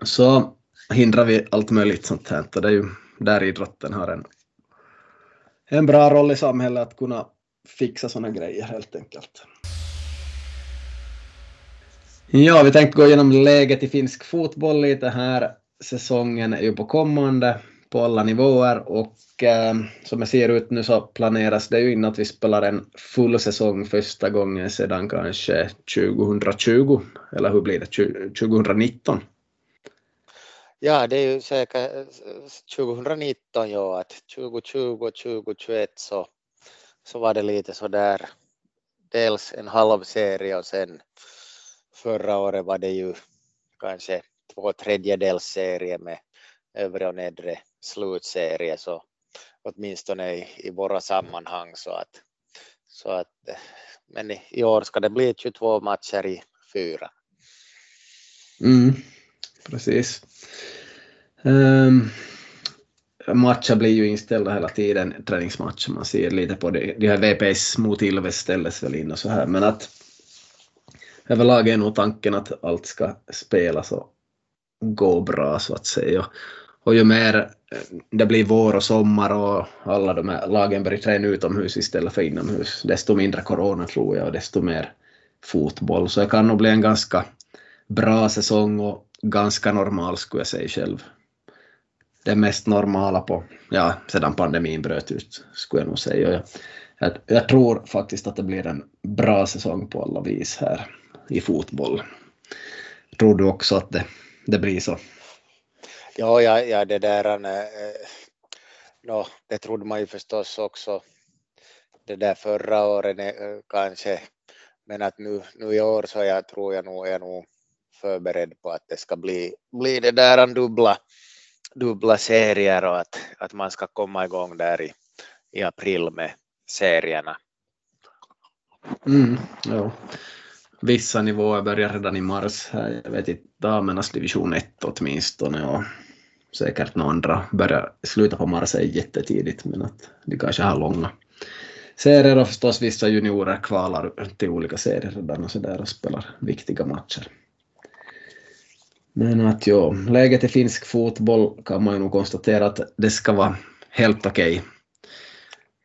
så hindrar vi allt möjligt sånt här. Och det är ju där idrotten har en, en bra roll i samhället att kunna fixa sådana grejer helt enkelt. Ja, vi tänkte gå igenom läget i finsk fotboll lite här. Säsongen är ju på kommande på alla nivåer och eh, som det ser ut nu så planeras det ju in att vi spelar en full säsong första gången sedan kanske 2020, eller hur blir det, 2019? Ja, det är ju säkert 2019 ja, att 2020 och 2021 så så var det lite så där dels en halv serie och sen förra året var det ju kanske två tredjedels serie med övre och nedre slutserie så åtminstone i, i våra sammanhang så att, så att men i år ska det bli 22 matcher i fyra. Mm, precis. Um, matcher blir ju inställda hela tiden, träningsmatcher. Man ser lite på det. De här VPS mot Ilves ställdes väl in och så här, men att överlag är nog tanken att allt ska spelas och gå bra så att säga. Och ju mer eh, det blir vår och sommar och alla de här lagen börjar träna utomhus istället för inomhus. Desto mindre corona tror jag och desto mer fotboll. Så det kan nog bli en ganska bra säsong och ganska normal skulle jag säga själv. Det mest normala på, ja, sedan pandemin bröt ut skulle jag nog säga. Jag, jag, jag tror faktiskt att det blir en bra säsong på alla vis här i fotboll. Tror du också att det, det blir så? Ja, ja, ja det där, äh, no, det trodde man ju förstås också det där förra året äh, kanske, men att nu, nu i år så jag tror jag nog är nog förberedd på att det ska bli, bli det där en dubbla, dubbla serier och att, att man ska komma igång där i, i april med serierna. Mm, ja. Vissa nivåer börjar redan i mars. Jag vet inte, damernas division 1 åtminstone och säkert några andra börjar sluta på mars är jättetidigt men att de kanske har långa serier och förstås vissa juniorer kvalar till olika serier redan och sådär och spelar viktiga matcher. Men att ja, läget i finsk fotboll kan man ju nog konstatera att det ska vara helt okej. Okay.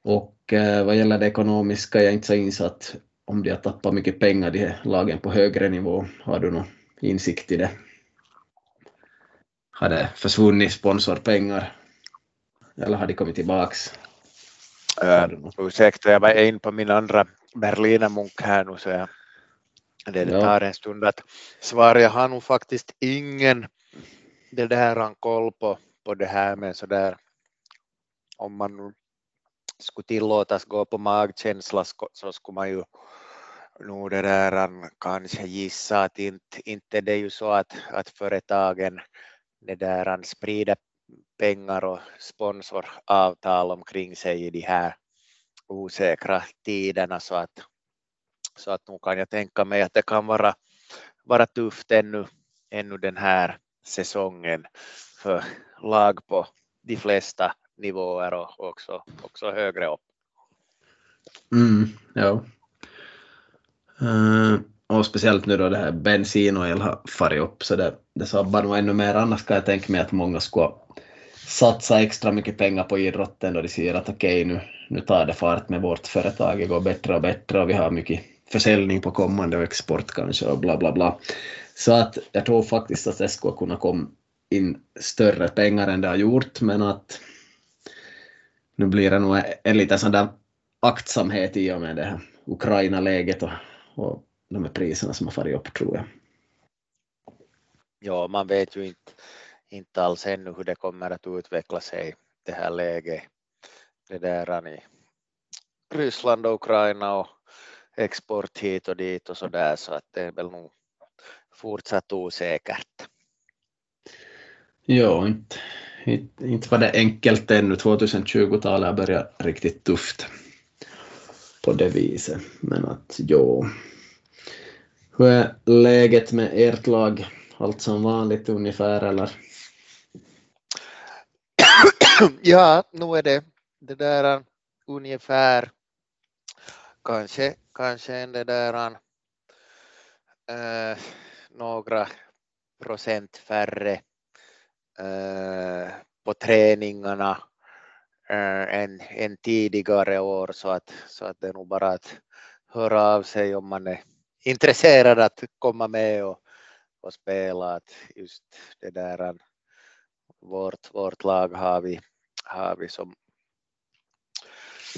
Och eh, vad gäller det ekonomiska, jag är inte så insatt om de har tappat mycket pengar, de här lagen på högre nivå. Har du någon insikt i det? Har det försvunnit sponsorpengar? Eller har de kommit tillbaks? Uh, ursäkta, jag var in på min andra berlinermunk här nu så jag, det, det tar en stund att svara. Jag har nog faktiskt ingen det där han koll på, på det här med så där om man skulle tillåtas gå på magkänsla så skulle man ju nog det där kanske gissa att inte, inte det är ju så att, att företagen det där sprider pengar och sponsoravtal omkring sig i de här osäkra tiderna så att, så att nog kan jag tänka mig att det kan vara, vara tufft ännu, ännu den här säsongen för lag på de flesta nivåer och också, också högre upp. Mm, ja. Uh, och speciellt nu då det här bensin och el har farit upp så det, det sabbar nog ännu mer. Annars kan jag tänka mig att många skulle satsa extra mycket pengar på idrotten då de ser att okej okay, nu, nu tar det fart med vårt företag, det går bättre och bättre och vi har mycket försäljning på kommande och export kanske och bla bla bla. Så att jag tror faktiskt att det skulle kunna komma in större pengar än det har gjort men att nu blir det nog en liten sån där aktsamhet i och med det här Ukraina-läget och, och de här priserna som har farit upp tror jag. Ja, man vet ju inte, inte alls ännu hur det kommer att utveckla sig det här läget. Det där i Ryssland och Ukraina och export hit och dit och så där så att det är väl nog fortsatt osäkert. Ja, inte, inte, inte var det enkelt ännu. 2020-talet har börjat riktigt tufft på det viset. Men att jo. Hur är läget med ert lag? Allt som vanligt ungefär eller? ja, nu är det det där ungefär kanske, kanske en det där äh, några procent färre äh, på träningarna äh, än, än tidigare år så att, så att det är nog bara att höra av sig om man är intresserad att komma med och, och spela. Att just det där, vårt, vårt lag har vi, har vi som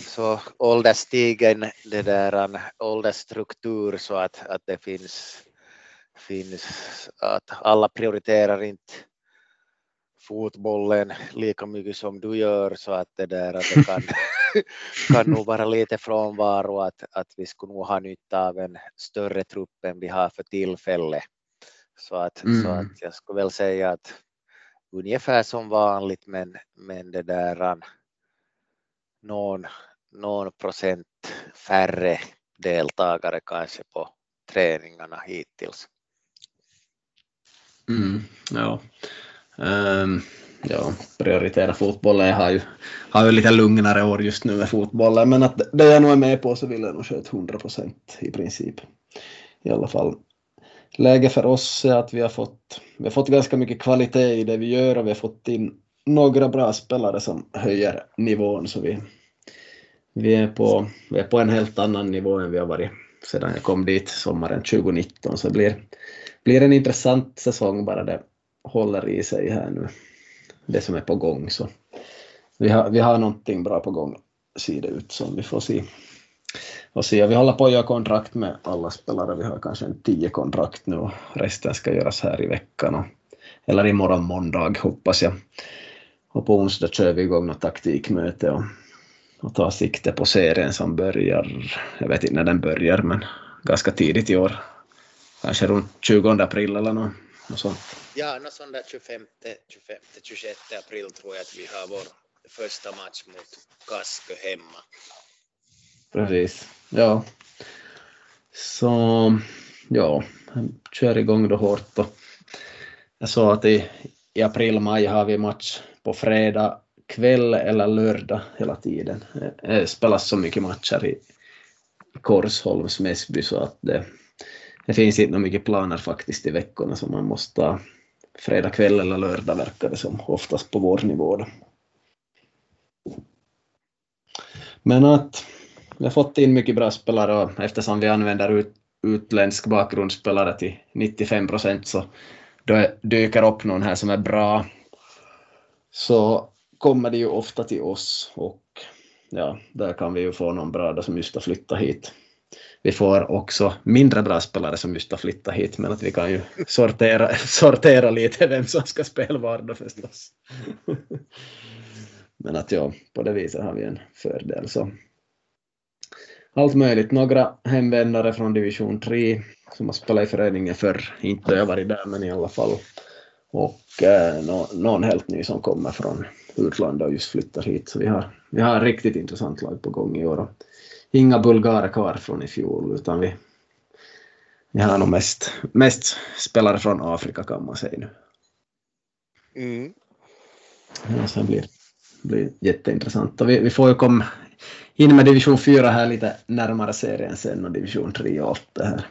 så ålderstigen, det där åldersstruktur så att, att det finns, finns att alla prioriterar inte fotbollen lika mycket som du gör så att det där att det kan, kan nog vara lite frånvaro att, att vi skulle nog ha nytta av en större trupp än vi har för tillfället. Så att, mm. så att jag skulle väl säga att ungefär som vanligt men, men det där någon, någon procent färre deltagare kanske på träningarna hittills. Mm, ja. Um, ehm, ja, prioritera fotbollen. Jag har ju, har ju lite lugnare år just nu med fotbollen, men att det jag nog är med på så vill jag nog köra 100 procent i princip. I alla fall. Läge för oss är att vi har fått, vi har fått ganska mycket kvalitet i det vi gör och vi har fått in några bra spelare som höjer nivån så vi, vi, är på, vi är på en helt annan nivå än vi har varit sedan jag kom dit sommaren 2019 så det blir, blir en intressant säsong bara det håller i sig här nu, det som är på gång. Så vi har, vi har någonting bra på gång, ser det ut som. Vi får se. Och se. Vi håller på att göra kontrakt med alla spelare. Vi har kanske en tio kontrakt nu och resten ska göras här i veckan. Och, eller imorgon måndag hoppas jag. Och på onsdag kör vi igång något taktikmöte och, och tar sikte på serien som börjar, jag vet inte när den börjar, men ganska tidigt i år. Kanske runt 20 april eller något, något sånt. Ja, något sånt där 25, 25, 26 april tror jag att vi har vår första match mot Kaskö hemma. Precis, ja. Så ja, kör igång då hårt. Och jag sa att i, i april, maj har vi match på fredag kväll eller lördag hela tiden. Det spelas så mycket matcher i Korsholms Mäsby så att det, det finns inte mycket planer faktiskt i veckorna som man måste ta fredag kväll eller lördag verkar det som, oftast på vår nivå. Då. Men att vi har fått in mycket bra spelare och eftersom vi använder ut, utländsk bakgrundsspelare till 95 procent så då dyker upp någon här som är bra så kommer det ju ofta till oss och ja, där kan vi ju få någon bra som just har flyttat hit. Vi får också mindre bra spelare som just har flyttat hit, men att vi kan ju sortera, sortera lite vem som ska spela var då förstås. men att ja, på det viset har vi en fördel. Så. Allt möjligt. Några hemvändare från division 3 som har spelat i föreningen förr, inte jag varit där, men i alla fall. Och eh, no, någon helt ny som kommer från utlandet och just flyttar hit. Så vi har, vi har ett riktigt intressant lag på gång i år. Och inga bulgarer kvar från i fjol, utan vi, vi har nog mest, mest spelare från Afrika kan man säga nu. Mm. Ja, det blir, blir jätteintressant. Och vi, vi får ju komma in med division 4 här lite närmare serien sen och division 3 och allt det här.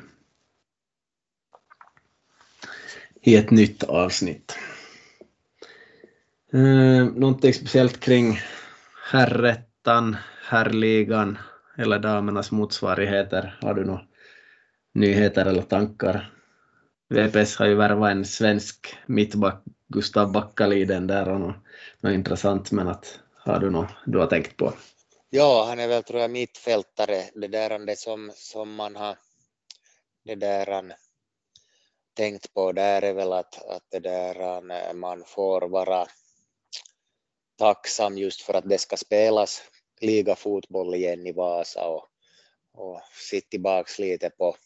I ett nytt avsnitt. Eh, någonting speciellt kring herrettan, herrligan eller damernas motsvarigheter? Har du några nyheter eller tankar? VPS har ju värvat en svensk mittback, Gustav Backaliden där och något, något intressant, men att har du något du har tänkt på? Ja, han är väl tror jag mittfältare, det där det som, som man har det där tänkt på där är väl att, att det där man får vara tacksam just för att det ska spelas ligafotboll igen i Vasa och, och sitta tillbaks lite på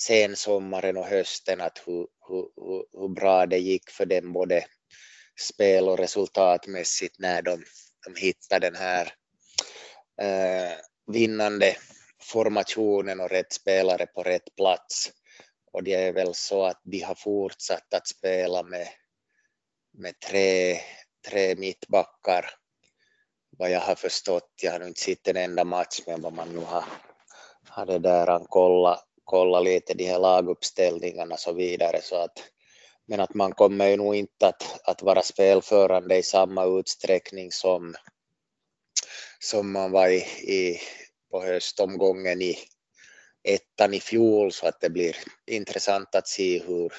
sensommaren och hösten att hur, hur, hur, bra det gick för dem både spel och resultatmässigt när de, de hittade den här eh, vinnande formationen och rätt spelare på rätt plats. Och det är väl så att de har fortsatt att spela med, med tre, tre mittbackar vad jag har förstått. Jag har inte sett en enda match men vad man nu har, har det där kollat kolla lite de här laguppställningarna och så vidare så att men att man kommer ju nog inte att, att vara spelförande i samma utsträckning som, som man var i, i, på höstomgången i ettan i fjol så att det blir intressant att se hur,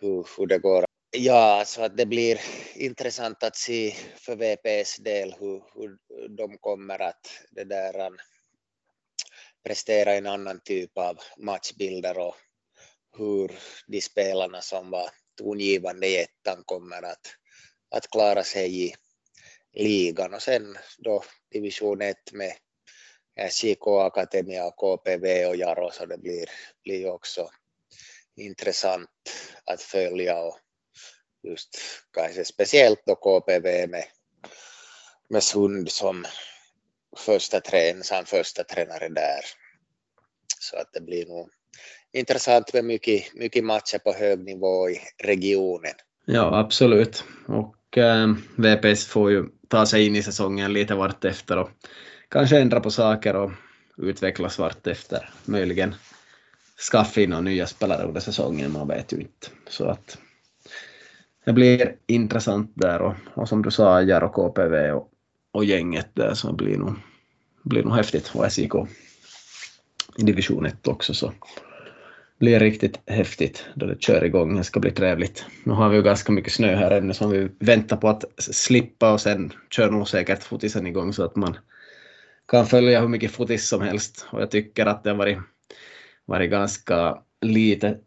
hur, hur det går. Ja, så att det blir intressant att se för VPs del hur, hur de kommer att det där, um, prestera en annan typ av matchbilder och hur de spelarna som var tongivande i ettan kommer att, att klara sig i ligan och sen då division 1 med Eh, SJK Akademia, KPV och Jaro så det blir, blir också intressant att följa och just kanske speciellt då KPV med, med Sund som första tränare, första tränare där. Så att det blir nog intressant med mycket, mycket matcher på hög nivå i regionen. Ja, absolut. Och äh, eh, VPS får ju ta sig in i säsongen lite vartefter och kanske ändra på saker och utvecklas vartefter. Möjligen skaffa in några nya spelare under säsongen, man vet ju inte. Så att det blir intressant där och, och som du sa, Jaro KPV och, och gänget där så blir nog, blir nog häftigt och SIK i division 1 också så blir riktigt häftigt då det kör igång. Det ska bli trevligt. Nu har vi ju ganska mycket snö här ännu som vi väntar på att slippa och sen kör nog säkert fotisen igång så att man kan följa hur mycket fotis som helst. Och jag tycker att det har varit, varit ganska lite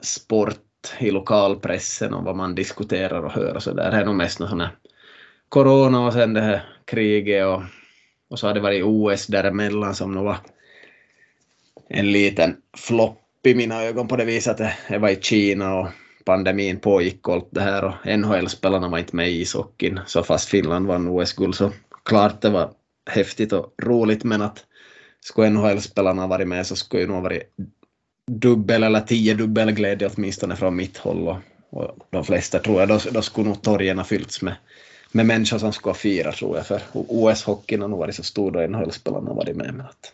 sport i lokalpressen och vad man diskuterar och hör och så där. Det är nog mest något corona och sen det här kriget och, och så har det varit OS däremellan som nog var en liten flopp i mina ögon på det viset att det var i Kina och pandemin pågick och allt det här och NHL-spelarna var inte med i ishockeyn så fast Finland vann OS-guld så klart det var häftigt och roligt men att skulle NHL-spelarna varit med så skulle det nog varit dubbel eller tio dubbel glädje åtminstone från mitt håll och, och de flesta tror jag då, då skulle nog torgen ha fyllts med, med människor som skulle fira tror jag för OS-hockeyn har nog varit så stor då NHL-spelarna varit med men att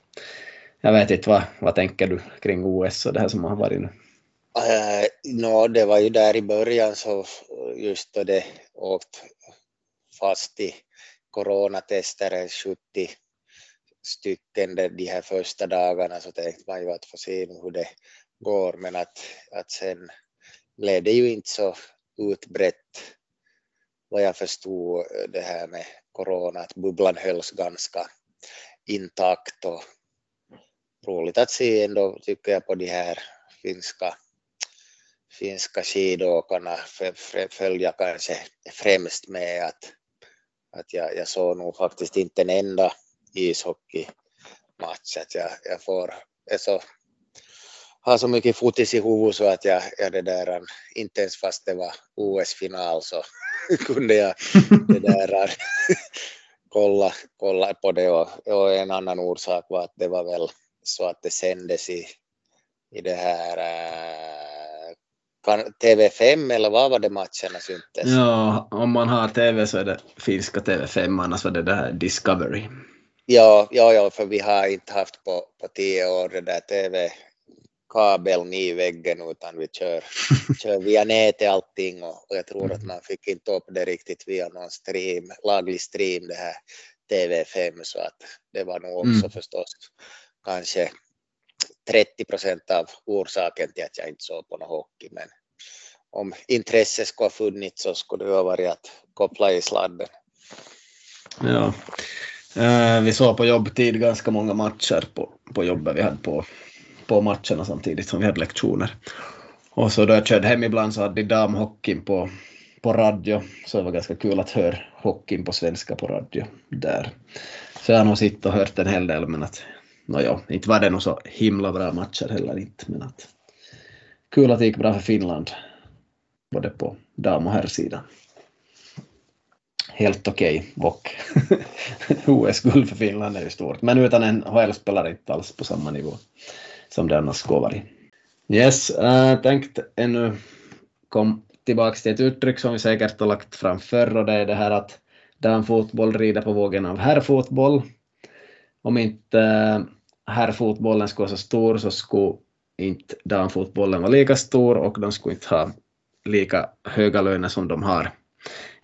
jag vet inte, vad, vad tänker du kring OS och det här som har varit nu? Eh, uh, no, det var ju där i början så just då det åkt fast i coronatester 70 stycken de här första dagarna så tänkte man ju att få se hur det går. Men att, att sen blev det ju inte så utbrett vad jag förstod det här med corona att bubblan hölls ganska intakt och roligt att se ändå tycker jag på de här finska, finska skidåkarna. Följa kanske främst med att, att jag, jag såg nog faktiskt inte en enda ishockeymatch. Att jag, jag får, är så, har så mycket fotis i huvudet så att jag, jag det där, inte ens fast det var OS-final så kunde jag det där, kolla, kolla på det och, och en annan orsak var att det var väl så att det sändes i, i det här äh, TV5 eller vad var det matcherna syntes? Ja, om man har TV så är det finska TV5, annars var det det här Discovery. Ja, ja, ja, för vi har inte haft på, på tio år det där TV kabeln i väggen utan vi kör, kör via nätet allting och, och jag tror att man fick inte upp det riktigt via någon stream, laglig stream det här TV5 så att det var nog också mm. förstås kanske 30 procent av orsaken till att jag inte såg på någon hockey. Men om intresse skulle ha funnits så skulle det ha varit att koppla i sladden. Ja. Eh, vi såg på jobbtid ganska många matcher på, på jobbet vi hade på, på matcherna samtidigt som vi hade lektioner. Och så då jag körde hem ibland så hade de damhockeyn på, på radio, så det var ganska kul att höra hockeyn på svenska på radio där. Så jag har nog suttit och hört en hel del men att nåja, inte var det nog så himla bra matcher heller inte, men att kul att det gick bra för Finland, både på dam och herrsidan. Helt okej, okay. och OS-guld för Finland är ju stort, men utan en HL-spelare inte alls på samma nivå som det annars skulle varit. Yes, äh, tänkte ännu kom tillbaka till ett uttryck som vi säkert har lagt fram förr och det är det här att damfotboll rider på vågen av herrfotboll. Om inte äh, herrfotbollen skulle vara så stor så skulle inte damfotbollen vara lika stor och de skulle inte ha lika höga löner som de har,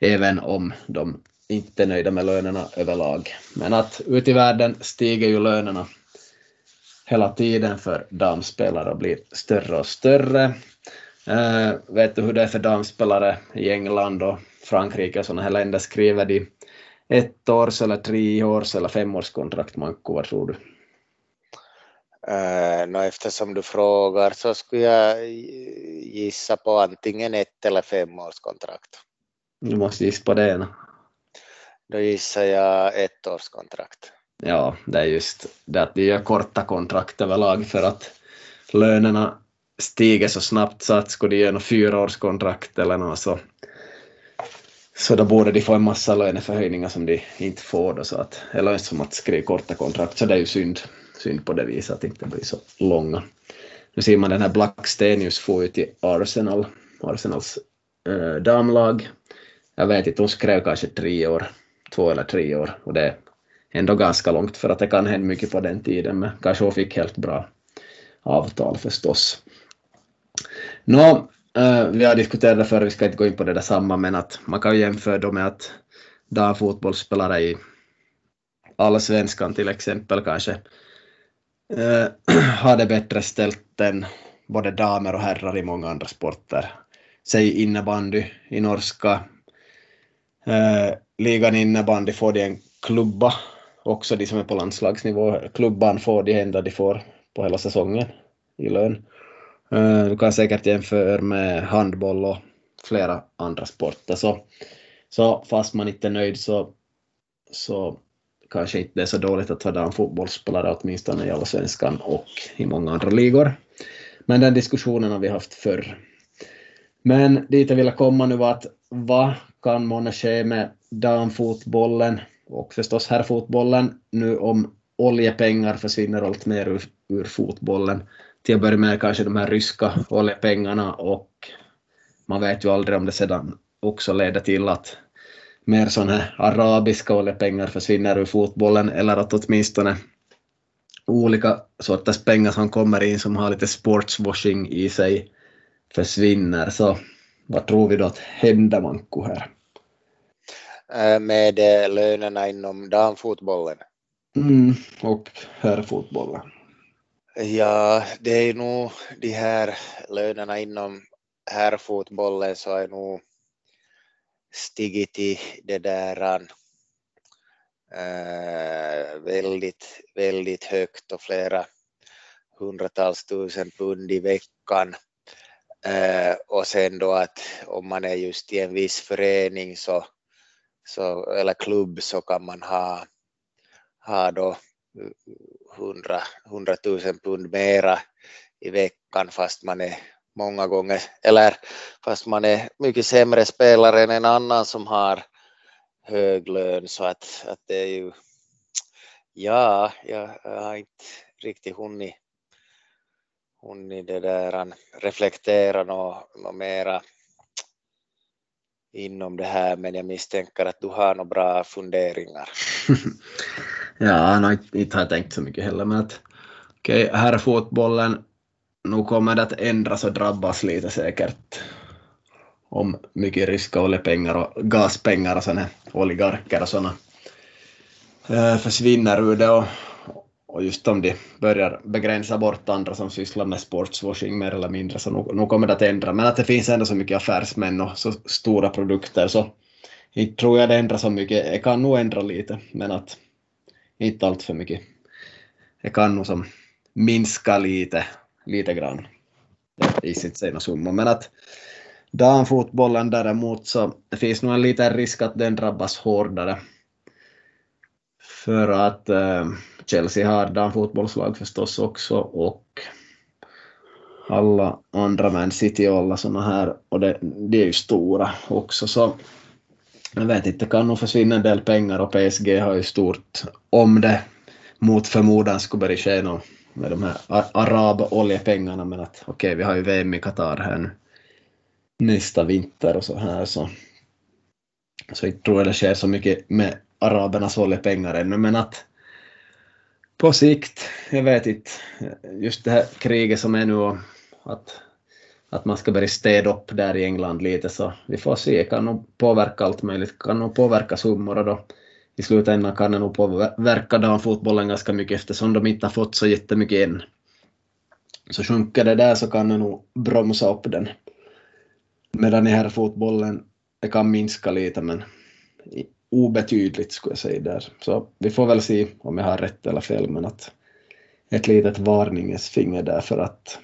även om de inte är nöjda med lönerna överlag. Men att ute i världen stiger ju lönerna hela tiden för damspelare och blir större och större. Uh, vet du hur det är för damspelare i England och Frankrike och sådana här länder? Skriver de ett års eller tre års eller femårskontrakt, Manko, vad tror du? Uh, no, eftersom du frågar så skulle jag gissa på antingen ett eller femårskontrakt. Du måste gissa på det ena. Då gissar jag ett årskontrakt. Ja, det är just det att de gör korta kontrakt överlag för att lönerna stiger så snabbt så att skulle de göra något fyraårskontrakt eller något så, så då borde de få en massa löneförhöjningar som de inte får då så att, eller som att skriva korta kontrakt så det är ju synd synd på det viset att det inte blir så långa. Nu ser man den här Blackstenius få ut i Arsenal, Arsenals äh, damlag. Jag vet inte, hon skrev kanske tre år, två eller tre år och det är ändå ganska långt för att det kan hända mycket på den tiden men kanske hon fick helt bra avtal förstås. Nå, uh, vi har diskuterat det förr, vi ska inte gå in på det där samma, men att man kan jämföra då med att damfotbollsspelare i allsvenskan till exempel kanske Eh, uh, har det bättre ställt än både damer och herrar i många andra sporter. Säg innebandy i norska eh, ligan innebandy får de en klubba, också de som är på landslagsnivå. Klubban får de enda de får på hela säsongen i lön. Eh, du kan säkert jämföra med handboll och flera andra sporter. Så, så fast man inte är nöjd så, så kanske inte det är så dåligt att vara fotbollsspelare åtminstone i Allsvenskan och i många andra ligor. Men den diskussionen har vi haft förr. Men dit jag ville komma nu var att vad kan månne ske med damfotbollen och förstås herrfotbollen nu om oljepengar försvinner allt mer ur, ur fotbollen till att börja med kanske de här ryska oljepengarna och man vet ju aldrig om det sedan också leder till att mer sådana här arabiska oljepengar försvinner ur fotbollen eller att åtminstone olika sorters pengar som kommer in som har lite sportswashing i sig försvinner. Så vad tror vi då att händer Manko här? Äh, med äh, lönerna inom damfotbollen? Mm, och herrfotbollen. Ja, det är nog de här lönerna inom herrfotbollen så är nog stigit i det där äh, eh, väldigt, väldigt högt och flera hundratals tusen pund i veckan. Äh, och sen då att om man är just i en viss förening så, så, eller klubb så kan man ha, ha då 100, 100 000 pund mera i veckan fast man är många gånger, eller fast man är mycket sämre spelare än en annan som har hög lön så att, att det är ju, ja, jag har inte riktigt hunnit, hunnit det där, reflektera något, något mera inom det här men jag misstänker att du har några bra funderingar. Ja, no, inte har jag tänkt så mycket heller, men att okej, okay, här är fotbollen, nu kommer det att ändras och drabbas lite säkert om mycket ryska oljepengar och gaspengar och sådana oligarker och sådana eh, försvinner ur det och, och just om de börjar begränsa bort andra som sysslar med sportswashing mer eller mindre så nu, nu kommer det att ändra. Men att det finns ändå så mycket affärsmän och så stora produkter så inte tror jag det ändrar så mycket. Det kan nog ändra lite, men att inte allt för mycket. Det kan nog som minska lite, lite grann i sitt sena summa. Men att damfotbollen däremot så det finns nog en liten risk att den drabbas hårdare. För att eh, Chelsea har damfotbollslag förstås också och alla andra Man City och alla sådana här och det, de är ju stora också så jag vet inte, det kan nog försvinna en del pengar och PSG har ju stort, om det mot förmodan skulle börja ske något med de här arab-oljepengarna, men att okej, okay, vi har ju VM i Qatar här nu nästa vinter och så här så så jag tror jag det sker så mycket med arabernas oljepengar ännu, men att på sikt, jag vet inte, just det här kriget som är nu och att att man ska börja städa upp där i England lite så vi får se, det kan nog påverka allt möjligt, kan nog påverka summor och då i slutändan kan det nog påverka damfotbollen ganska mycket eftersom de inte har fått så jättemycket än. Så sjunker det där så kan det nog bromsa upp den. Medan i herrfotbollen det kan minska lite men obetydligt skulle jag säga där. Så vi får väl se om jag har rätt eller fel men att ett litet varningens finger där för att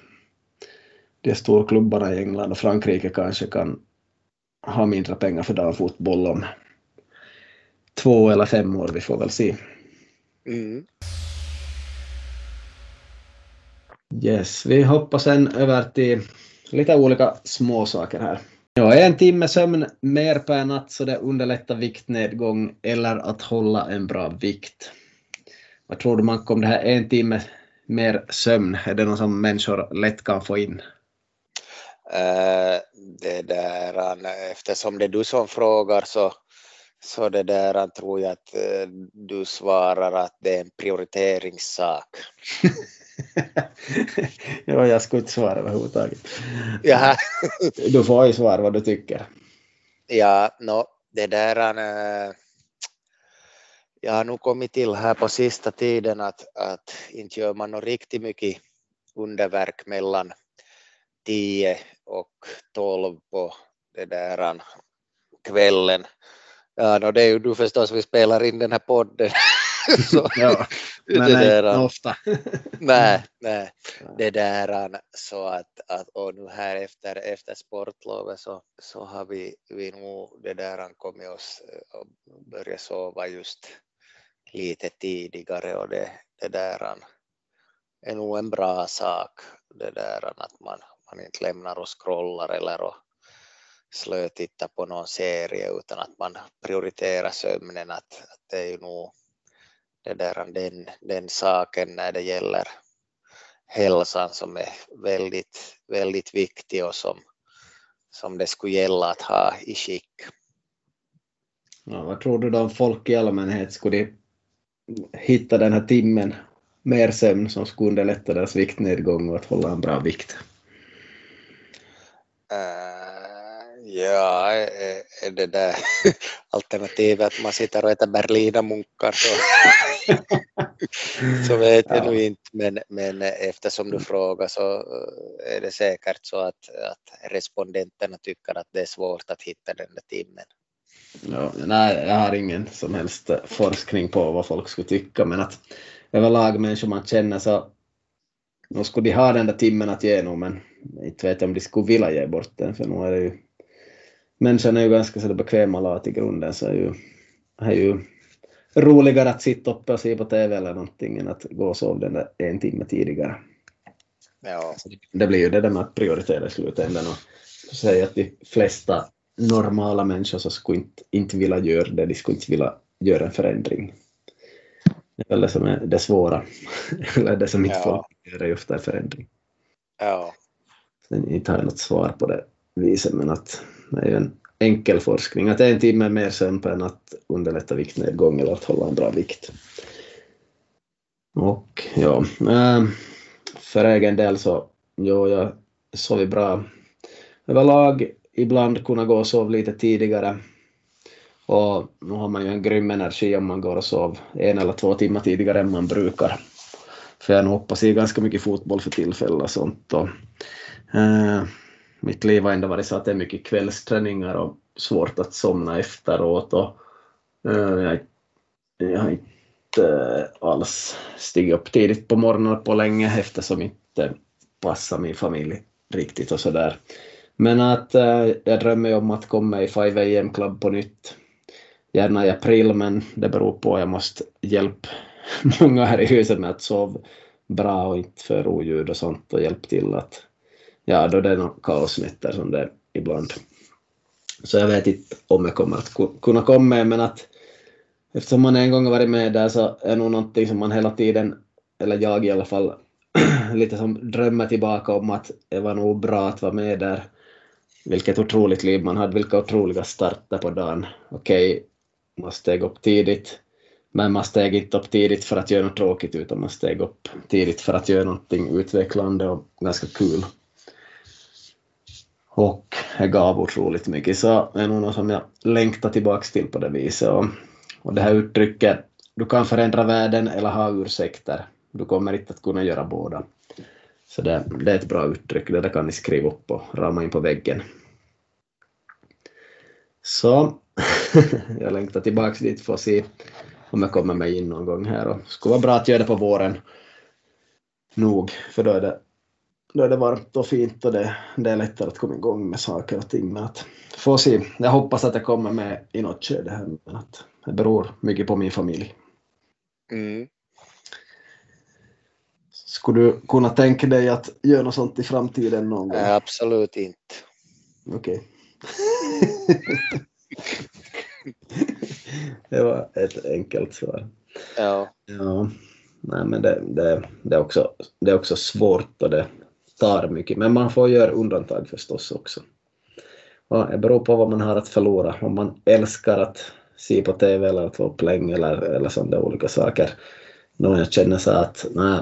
de storklubbarna i England och Frankrike kanske kan ha mindre pengar för damfotboll om två eller fem år, vi får väl se. Mm. Yes, vi hoppar sen över till lite olika småsaker här. Ja, en timme sömn mer per natt så det underlättar viktnedgång eller att hålla en bra vikt. Vad tror du man om det här en timme mer sömn? Är det något som människor lätt kan få in? Eh, det där, eftersom det är du som frågar så, så det där tror jag att eh, du svarar att det är en prioriteringssak. ja, jag skulle inte svara överhuvudtaget. Jaha. du får ju svara vad du tycker. Ja, no, det där äh, jag har nog kommit till här på sista tiden att, att inte gör man något riktigt mycket underverk mellan 10 och 12 på det där kvällen. Ja, no, det är ju du förstås, vi spelar in den här podden. så, ja, men det där, nej, ofta. nej, nej, det där så att, att och nu här efter, efter sportlovet så, så har vi, vi nog det där kommit oss och börjat sova just lite tidigare och det, det där är nog en bra sak det där att man, man inte lämnar och scrollar eller och slötittar på någon serie utan att man prioriterar sömnen att, att det är ju nog det där, den, den saken när det gäller hälsan som är väldigt, väldigt viktig och som, som det skulle gälla att ha i skick. Ja, vad tror du då om folk i allmänhet skulle hitta den här timmen mer sömn som skulle underlätta deras viktnedgång och att hålla en bra vikt? Uh, ja, är det där alternativet att man sitter och äter berlinamunkar så, så vet jag ja. nog inte, men, men eftersom du frågar så eh, är det säkert så att, att respondenterna tycker att det är svårt att hitta den där timmen. Ja, nej, jag har ingen som helst forskning på vad folk skulle tycka, men att överlag människor man känner så nu skulle de ha den där timmen att ge nog, men inte vet jag om de skulle vilja ge bort den, för nu är det ju människan är ju ganska så bekväma lat i grunden, så är ju, är ju roligare att sitta uppe och se på TV eller någonting än att gå och sova den där en timme tidigare. Ja. Det blir ju det där med att prioritera i slutändan och säga att de flesta normala människor så skulle inte, inte vilja göra det, de skulle inte vilja göra en förändring. Det är det som är det svåra, eller det som inte ja. folk gör är ofta en förändring. Ja. Sen inte har jag något svar på det viset, men att är ju en enkel forskning, att en timme är mer sömn per än att underlätta viktnedgång eller att hålla en bra vikt. Och ja, ehm, för egen del så, jo, jag sover bra överlag ibland kunna gå och sova lite tidigare. Och nu har man ju en grym energi om man går och sover en eller två timmar tidigare än man brukar. För jag hoppas i ganska mycket fotboll för tillfället och sånt. Och, eh, mitt liv har ändå varit så att det är mycket kvällsträningar och svårt att somna efteråt. Och, eh, jag, jag har inte alls stigit upp tidigt på morgonen på länge eftersom inte passar min familj riktigt och sådär. Men att eh, jag drömmer om att komma i 5 AM Club på nytt. Gärna i april, men det beror på jag måste hjälpa många här i huset med att sova bra och inte för oljud och sånt och hjälpa till att, ja, då det är några kaosnätter som det är ibland. Så jag vet inte om jag kommer att kunna komma med, men att eftersom man en gång har varit med där så är nog någonting som man hela tiden, eller jag i alla fall, lite som drömmer tillbaka om att det var nog bra att vara med där vilket otroligt liv man hade, vilka otroliga starter på dagen. Okej, okay, man steg upp tidigt, men man steg inte upp tidigt för att göra något tråkigt, utan man steg upp tidigt för att göra någonting utvecklande och ganska kul. Och det gav otroligt mycket, så det är nog något som jag längtar tillbaks till på det viset. Och, och det här uttrycket, du kan förändra världen eller ha ursäkter, du kommer inte att kunna göra båda. Så det, det är ett bra uttryck, det där kan ni skriva upp och rama in på väggen. Så jag längtar tillbaks dit för att se om jag kommer med in någon gång här och det skulle vara bra att göra det på våren nog, för då är det, då är det varmt och fint och det, det är lättare att komma igång med saker och ting. Men att få se, jag hoppas att jag kommer med i något skede här, men att det beror mycket på min familj. Mm. Skulle du kunna tänka dig att göra något sånt i framtiden någon gång? Nej, absolut inte. Okej. det var ett enkelt svar. Ja. ja. Nej, men det, det, det, är också, det är också svårt och det tar mycket, men man får göra undantag förstås också. Och det beror på vad man har att förlora. Om man älskar att se på TV eller att vara upp länge eller, eller sådana olika saker. Någon jag känner så att nej,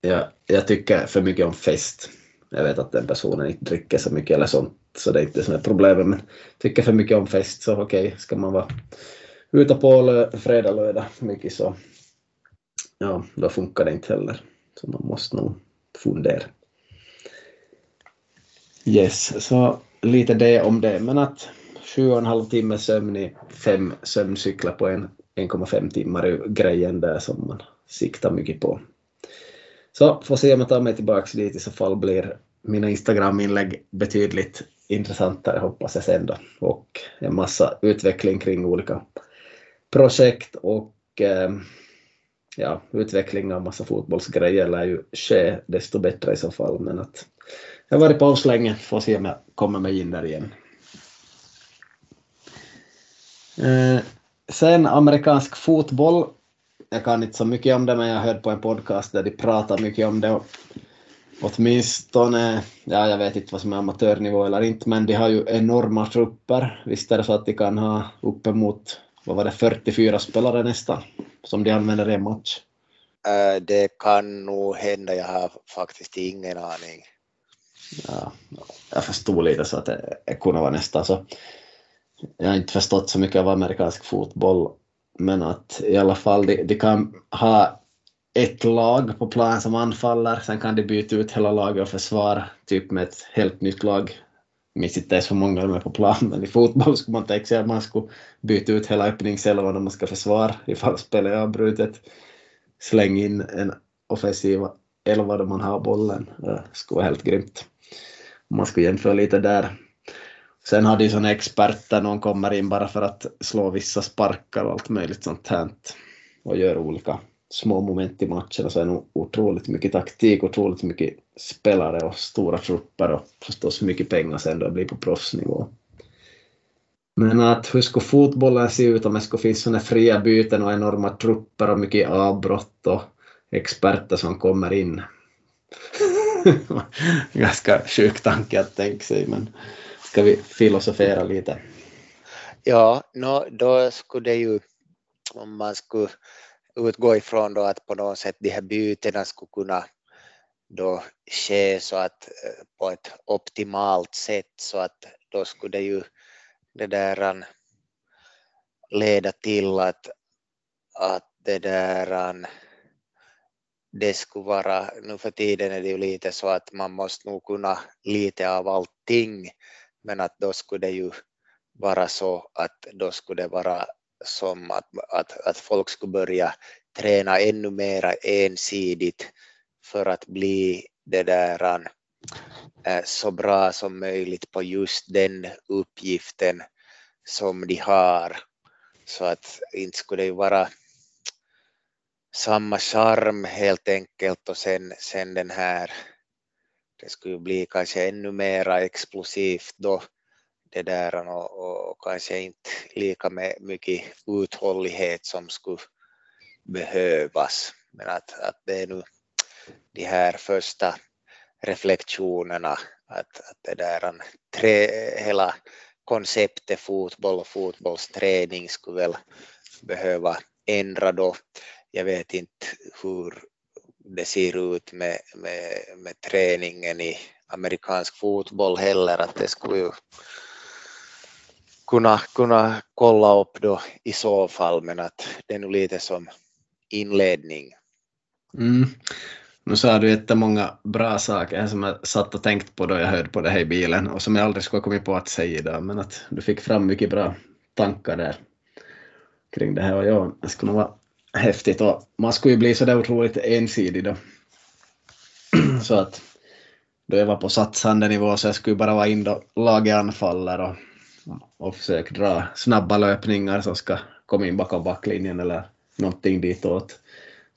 jag, jag tycker för mycket om fest. Jag vet att den personen inte dricker så mycket eller sånt, så det är inte det som är problemet, men tycker för mycket om fest så okej, okay, ska man vara ute på fredag, lördag mycket så ja, då funkar det inte heller. Så man måste nog fundera. Yes, så lite det om det, men att sju och en halv timme sömn i fem sömncyklar på en 1,5 timmar är grejen där som man siktar mycket på. Så får se om jag tar mig tillbaka dit i så fall blir mina Instagram-inlägg betydligt intressantare hoppas jag sen då. Och en massa utveckling kring olika projekt och eh, ja, utveckling av massa fotbollsgrejer lär ju ske desto bättre i så fall. Men att jag har varit paus länge, får se om jag kommer mig in där igen. Eh, sen amerikansk fotboll. Jag kan inte så mycket om det men jag hörde på en podcast där de pratar mycket om det. Åtminstone, ja jag vet inte vad som är amatörnivå eller inte, men de har ju enorma trupper. Visst är det så att de kan ha uppemot, vad var det, 44 spelare nästan, som de använder i en match? Eh, det kan nog hända, jag har faktiskt ingen aning. Ja, jag förstod lite så att det, det kunde vara nästan så jag har inte förstått så mycket av amerikansk fotboll, men att i alla fall de, de kan ha ett lag på plan som anfaller, sen kan de byta ut hela laget och försvara, typ med ett helt nytt lag. Jag minns inte ens hur många de är på plan, men i fotboll skulle man tänka sig att man skulle byta ut hela öppningselvan när man ska försvara ifall spelet är avbrutet. Släng in en offensiv elva då man har bollen. Det skulle vara helt grymt. Om man skulle jämföra lite där. Sen har de såna experter, någon kommer in bara för att slå vissa sparkar och allt möjligt sånt här och gör olika små moment i matcherna så är det nog otroligt mycket taktik, otroligt mycket spelare och stora trupper och förstås mycket pengar sen då det blir på proffsnivå. Men att hur ska fotbollen se ut om det ska finnas sådana fria byten och enorma trupper och mycket avbrott och experter som kommer in. Ganska sjuk tanke att tänka sig men Ska vi filosofera lite? Ja, no, då skulle det ju, om man skulle utgå ifrån då att på något sätt de här bytena skulle kunna då ske så att eh, på ett optimalt sätt så att då skulle det ju det där leda till att, att det där det skulle vara, nu för tiden är det ju lite så att man måste nog kunna lite av allting men att då skulle det ju vara så att då skulle det vara som att, att, att folk skulle börja träna ännu mera ensidigt för att bli det där äh, så bra som möjligt på just den uppgiften som de har. Så att inte skulle det ju vara samma charm helt enkelt och sen, sen den här det skulle bli kanske ännu mera explosivt då det där och, och kanske inte lika med mycket uthållighet som skulle behövas. Men att, att det är nu de här första reflektionerna att, att det där tre, hela konceptet fotboll och fotbollsträning skulle väl behöva ändra då. Jag vet inte hur det ser ut med, med, med träningen i amerikansk fotboll heller, att det skulle ju kunna, kunna kolla upp då i så fall, men att det är nog lite som inledning. Mm. Nu sa du jättemånga bra saker som jag satt och tänkt på då jag hörde på det här i bilen och som jag aldrig skulle ha kommit på att säga idag, men att du fick fram mycket bra tankar där kring det här och ja, jag skulle nog vara häftigt och man skulle ju bli så där otroligt ensidig då. så att då jag var på satsande nivå så jag skulle bara vara in då laget anfaller och, och försöka dra snabba löpningar som ska komma in bakom backlinjen eller någonting ditåt.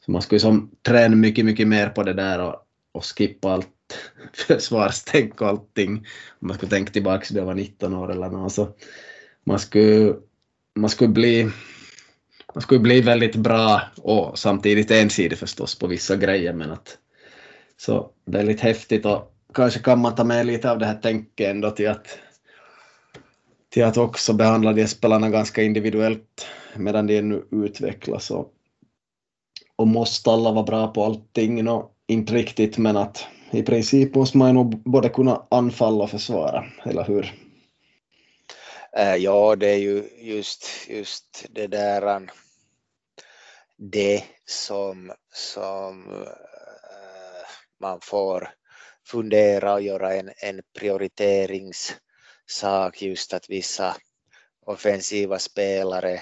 Så man skulle som träna mycket, mycket mer på det där och, och skippa allt försvarstänk och allting. Om man skulle tänka tillbaka till jag var 19 år eller något så man skulle, man skulle bli man skulle bli väldigt bra och samtidigt ensidig förstås på vissa grejer men att så väldigt häftigt och kanske kan man ta med lite av det här tänket ändå till att till att också behandla de spelarna ganska individuellt medan de nu utvecklas och, och måste alla vara bra på allting. No, inte riktigt, men att i princip måste man ju nog både kunna anfalla och försvara, eller hur? Eh, ja, det är ju just, just det där det som, som eh, man får fundera och göra en, en prioriteringssak. Just att vissa offensiva spelare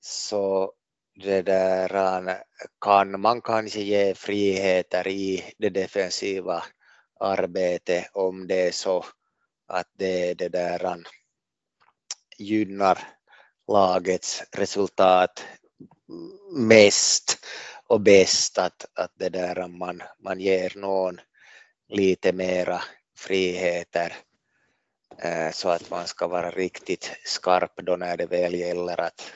så det där kan man kanske ge friheter i det defensiva arbetet om det är så att det, är det där gynnar lagets resultat mest och bäst att, att det där man, man ger någon lite mera friheter eh, så att man ska vara riktigt skarp då när det väl gäller att,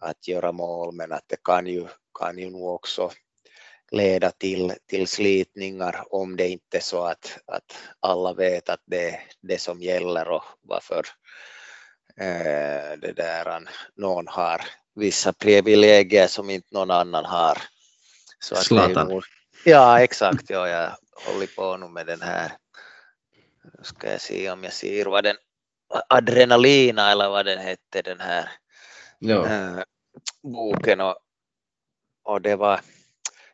att göra mål. Men att det kan ju, kan ju nog också leda till, till slitningar om det inte är så att, att alla vet att det är det som gäller och varför det där någon har vissa privilegier som inte någon annan har. Så att Zlatan. Ja exakt, ja, jag håller på nu med den här, nu ska jag se om jag ser vad den, Adrenalina eller vad den hette den här ja. äh, boken och, och det var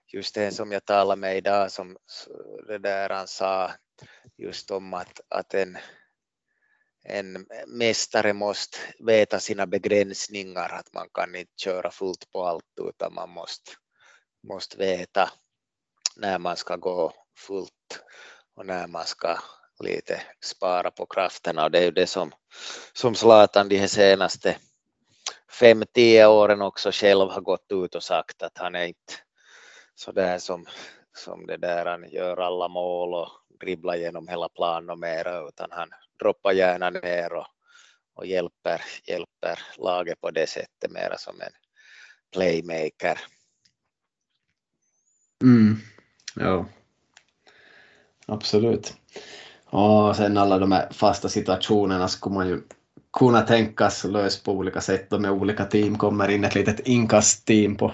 just det som jag talade med idag som det där han sa just om att, att en, en mästare måste veta sina begränsningar, att man kan inte köra fullt på allt utan man måste, måste veta när man ska gå fullt och när man ska lite spara på krafterna. Och det är ju det som, som Zlatan de här senaste fem, tio åren också själv har gått ut och sagt att han är inte så där som, som det där han gör alla mål och dribblar genom hela planen och mera utan han droppar gärna ner och, och hjälper, hjälper laget på det sättet mera som en playmaker. Mm. Ja, absolut. Och sen alla de här fasta situationerna skulle man ju kunna tänkas lös på olika sätt och med olika team kommer in ett litet inkastteam på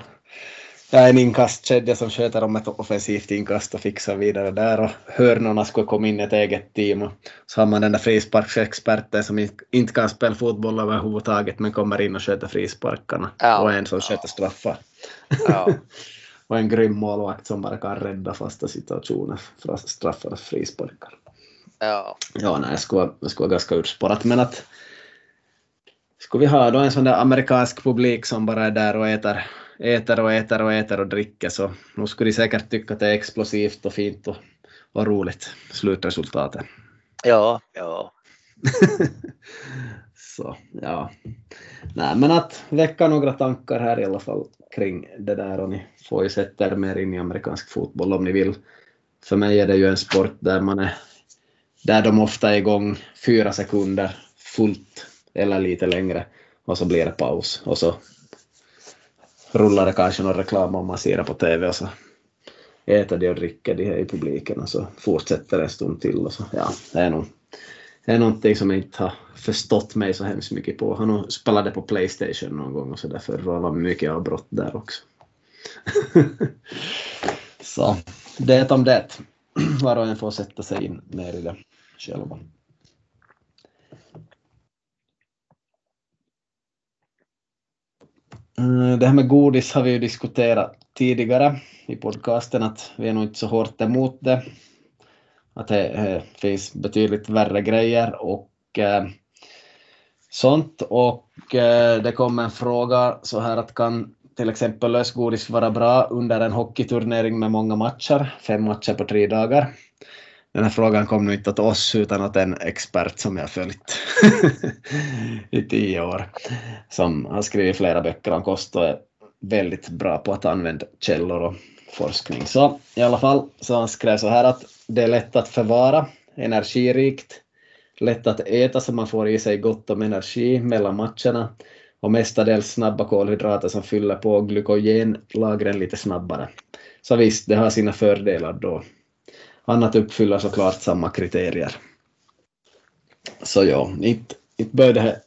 ja, en inkastkedja som sköter om ett offensivt inkast och fixar vidare där och hörnorna skulle komma in i ett eget team och så har man den där frisparksexperten som inte kan spela fotboll överhuvudtaget men kommer in och sköter frisparkarna ja. och en som sköter straffar. Ja. och en grym målvakt som bara kan rädda fasta situationer, straffar och frisparkar. Ja. Ja, nej, det skulle, det skulle vara ganska utspårat, men att skulle vi ha då en sån där amerikansk publik som bara är där och äter, äter och äter och äter och dricker så nu skulle de säkert tycka att det är explosivt och fint och, och roligt, slutresultatet. Ja, ja. så, ja. Nej, men att väcka några tankar här i alla fall kring det där och ni får ju sätta er mer in i amerikansk fotboll om ni vill. För mig är det ju en sport där man är där de ofta är igång fyra sekunder fullt eller lite längre och så blir det paus och så rullar det kanske någon reklam om man ser det på TV och så äter de och dricker de här i publiken och så fortsätter det en stund till och så ja, det är nog det är någonting som jag inte har förstått mig så hemskt mycket på. Han nog spelade på Playstation någon gång och så därför var det mycket avbrott där också. så det om det. Var och en får sätta sig in mer i det själva. Mm, det här med godis har vi ju diskuterat tidigare i podcasten att vi är nog inte så hårt emot det. Att det, eh, finns betydligt värre grejer och eh, sånt. Och eh, det kom en fråga så här att kan till exempel lösgodis vara bra under en hockeyturnering med många matcher, fem matcher på tre dagar? Den här frågan kom nu inte åt oss utan åt en expert som jag följt i tio år, som har skrivit flera böcker om kost och är väldigt bra på att använda källor och forskning. Så i alla fall, så han skrev så här att det är lätt att förvara, energirikt, lätt att äta så man får i sig gott om energi mellan matcherna och mestadels snabba kolhydrater som fyller på glykogenlagren lite snabbare. Så visst, det har sina fördelar då annat uppfyller såklart samma kriterier. Så ja, inte, inte bör det här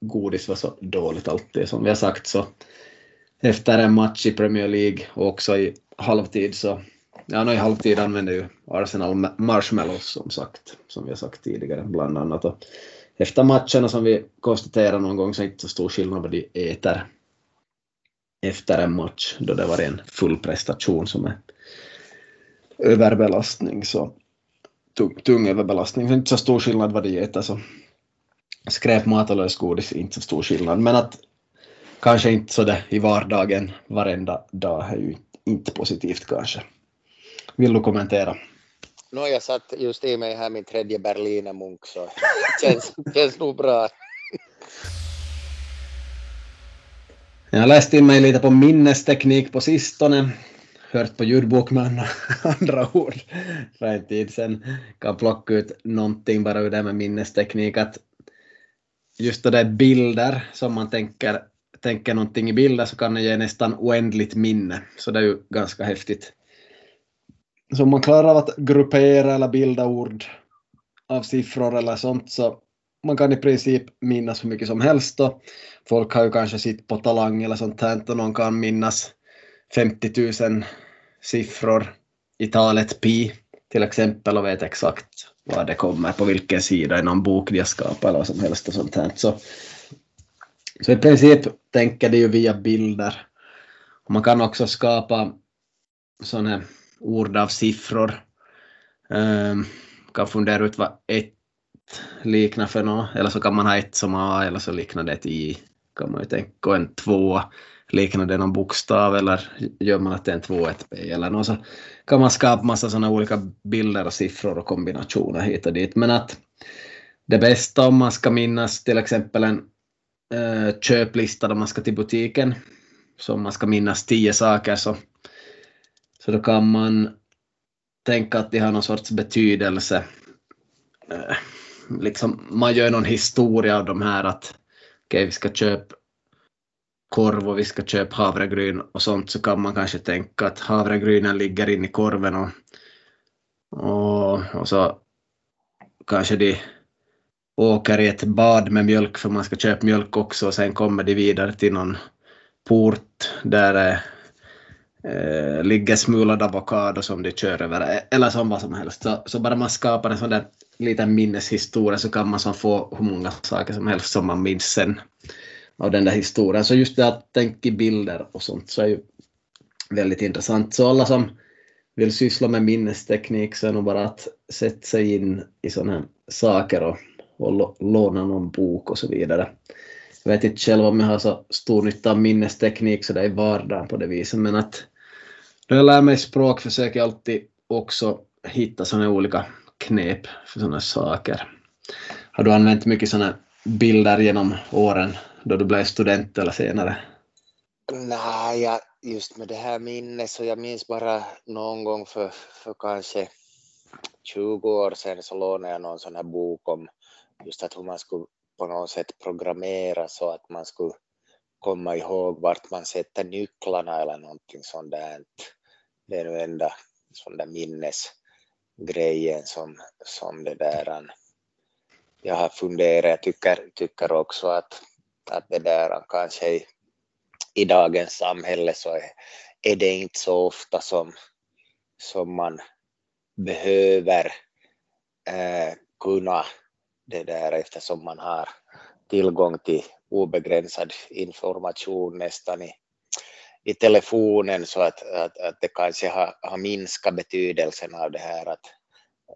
godis vara så dåligt alltid. Som vi har sagt så efter en match i Premier League och också i halvtid så ja, no, i halvtid använder ju Arsenal marshmallows som sagt, som vi har sagt tidigare bland annat. Och efter matcherna som vi konstaterar någon gång så är det inte så stor skillnad vad de äter efter en match då det var en full prestation som är överbelastning så tung, tung överbelastning. Det är inte så stor skillnad vad de äter så skräpmat och lösgodis är inte så stor skillnad men att kanske inte så det i vardagen varenda dag är ju inte positivt kanske. Vill du kommentera? No, jag satt just i mig här min tredje Berlinermunk så det känns, känns nog bra. Jag har läst in mig lite på minnesteknik på sistone. Hört på ljudbok med andra ord för en tid sedan. Kan plocka ut någonting bara ur det med minnesteknik. Att just det där bilder som man tänker, tänker någonting i bilder så kan det ge nästan oändligt minne. Så det är ju ganska häftigt. Så om man klarar av att gruppera eller bilda ord av siffror eller sånt så man kan i princip minnas hur mycket som helst. Då. Folk har ju kanske sitt på Talang eller sånt här och någon kan minnas 50 000 siffror i talet pi till exempel och vet exakt vad det kommer på vilken sida i någon bok de har skapat eller vad som helst och sånt här. Så, så i princip tänker det ju via bilder. Och man kan också skapa sådana ord av siffror. Um, kan fundera ut vad ett liknar för något, eller så kan man ha ett som A eller så liknar det ett I. Kan man ju tänka. Och en två liknar det någon bokstav eller gör man att det är en två, ett B eller något så kan man skapa massa sådana olika bilder och siffror och kombinationer hit och dit. Men att det bästa om man ska minnas till exempel en eh, köplista då man ska till butiken, så om man ska minnas tio saker så, så då kan man tänka att de har någon sorts betydelse. Eh, liksom, man gör någon historia av de här att okej, okay, vi ska köpa korv och vi ska köpa havregryn och sånt så kan man kanske tänka att havregrynen ligger in i korven och, och, och så kanske de åker i ett bad med mjölk för man ska köpa mjölk också och sen kommer de vidare till någon port där det eh, ligger smulad avokado som de kör över eller som vad som helst. Så, så bara man skapar en sån där liten minneshistoria så kan man som få hur många saker som helst som man minns sen av den där historien. Så just det att tänka i bilder och sånt så är ju väldigt intressant. Så alla som vill syssla med minnesteknik så är nog bara att sätta sig in i sådana här saker och, och låna någon bok och så vidare. Jag vet inte själv om jag har så stor nytta av minnesteknik så det är i vardagen på det viset men att när jag lär mig språk försöker jag alltid också hitta sådana olika knep för sådana saker. Har du använt mycket sådana bilder genom åren då du blev student eller senare? Nej, jag, just med det här minnet så jag minns bara någon gång för, för kanske 20 år sedan så lånade jag någon sån här bok om just att hur man skulle på något sätt programmera så att man skulle komma ihåg vart man sätter nycklarna eller någonting sånt där. Det är nu enda sån där minnesgrejen som, som det där jag har funderat, jag tycker, tycker också att att det där kanske i, i dagens samhälle så är, är det inte så ofta som, som man behöver eh, kunna det där eftersom man har tillgång till obegränsad information nästan i, i telefonen. Så att, att, att det kanske har, har minskat betydelsen av det här att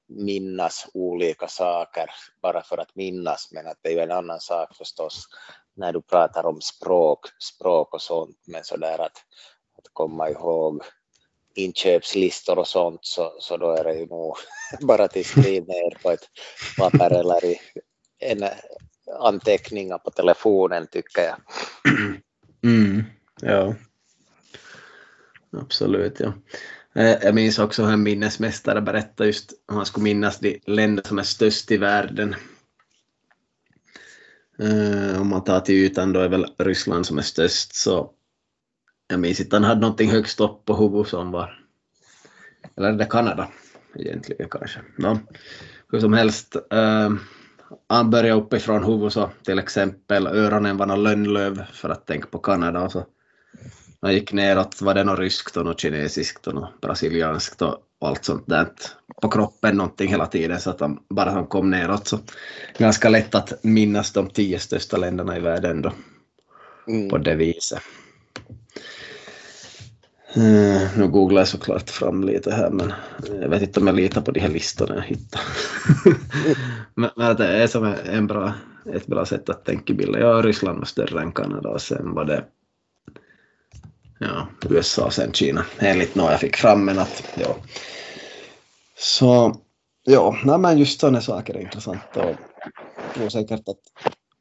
minnas olika saker bara för att minnas men att det är ju en annan sak förstås när du pratar om språk, språk och sånt, men så där att, att komma ihåg inköpslistor och sånt så, så då är det ju nog bara att skriva ner på ett papper eller i en anteckningar på telefonen tycker jag. Mm, ja. Absolut, ja. Eh, jag minns också hur en minnesmästare berättade just hur han skulle minnas de länder som är störst i världen eh, om man tar till ytan då är väl Ryssland som är störst så jag minns inte han hade någonting högst upp på huvudet som var eller är det Kanada egentligen kanske. No. Hur som helst, uh, han började uppifrån huvudet så till exempel öronen var någon lönnlöv för att tänka på Kanada och så man gick neråt var det något ryskt och något kinesiskt och något brasilianskt och allt sånt där på kroppen någonting hela tiden så att han, bara han kom neråt så ganska lätt att minnas de tio största länderna i världen då mm. på det viset. Uh, nu googlar jag såklart fram lite här men jag vet inte om jag litar på de här listorna jag hittar. men, men det är som en bra, ett bra sätt att tänka bilden. Ja, Ryssland var större än Kanada och sen var det ja, USA och sen Kina. Enligt något jag fick fram men att ja. Så ja, nej, men just sådana saker är intressanta och jag tror säkert att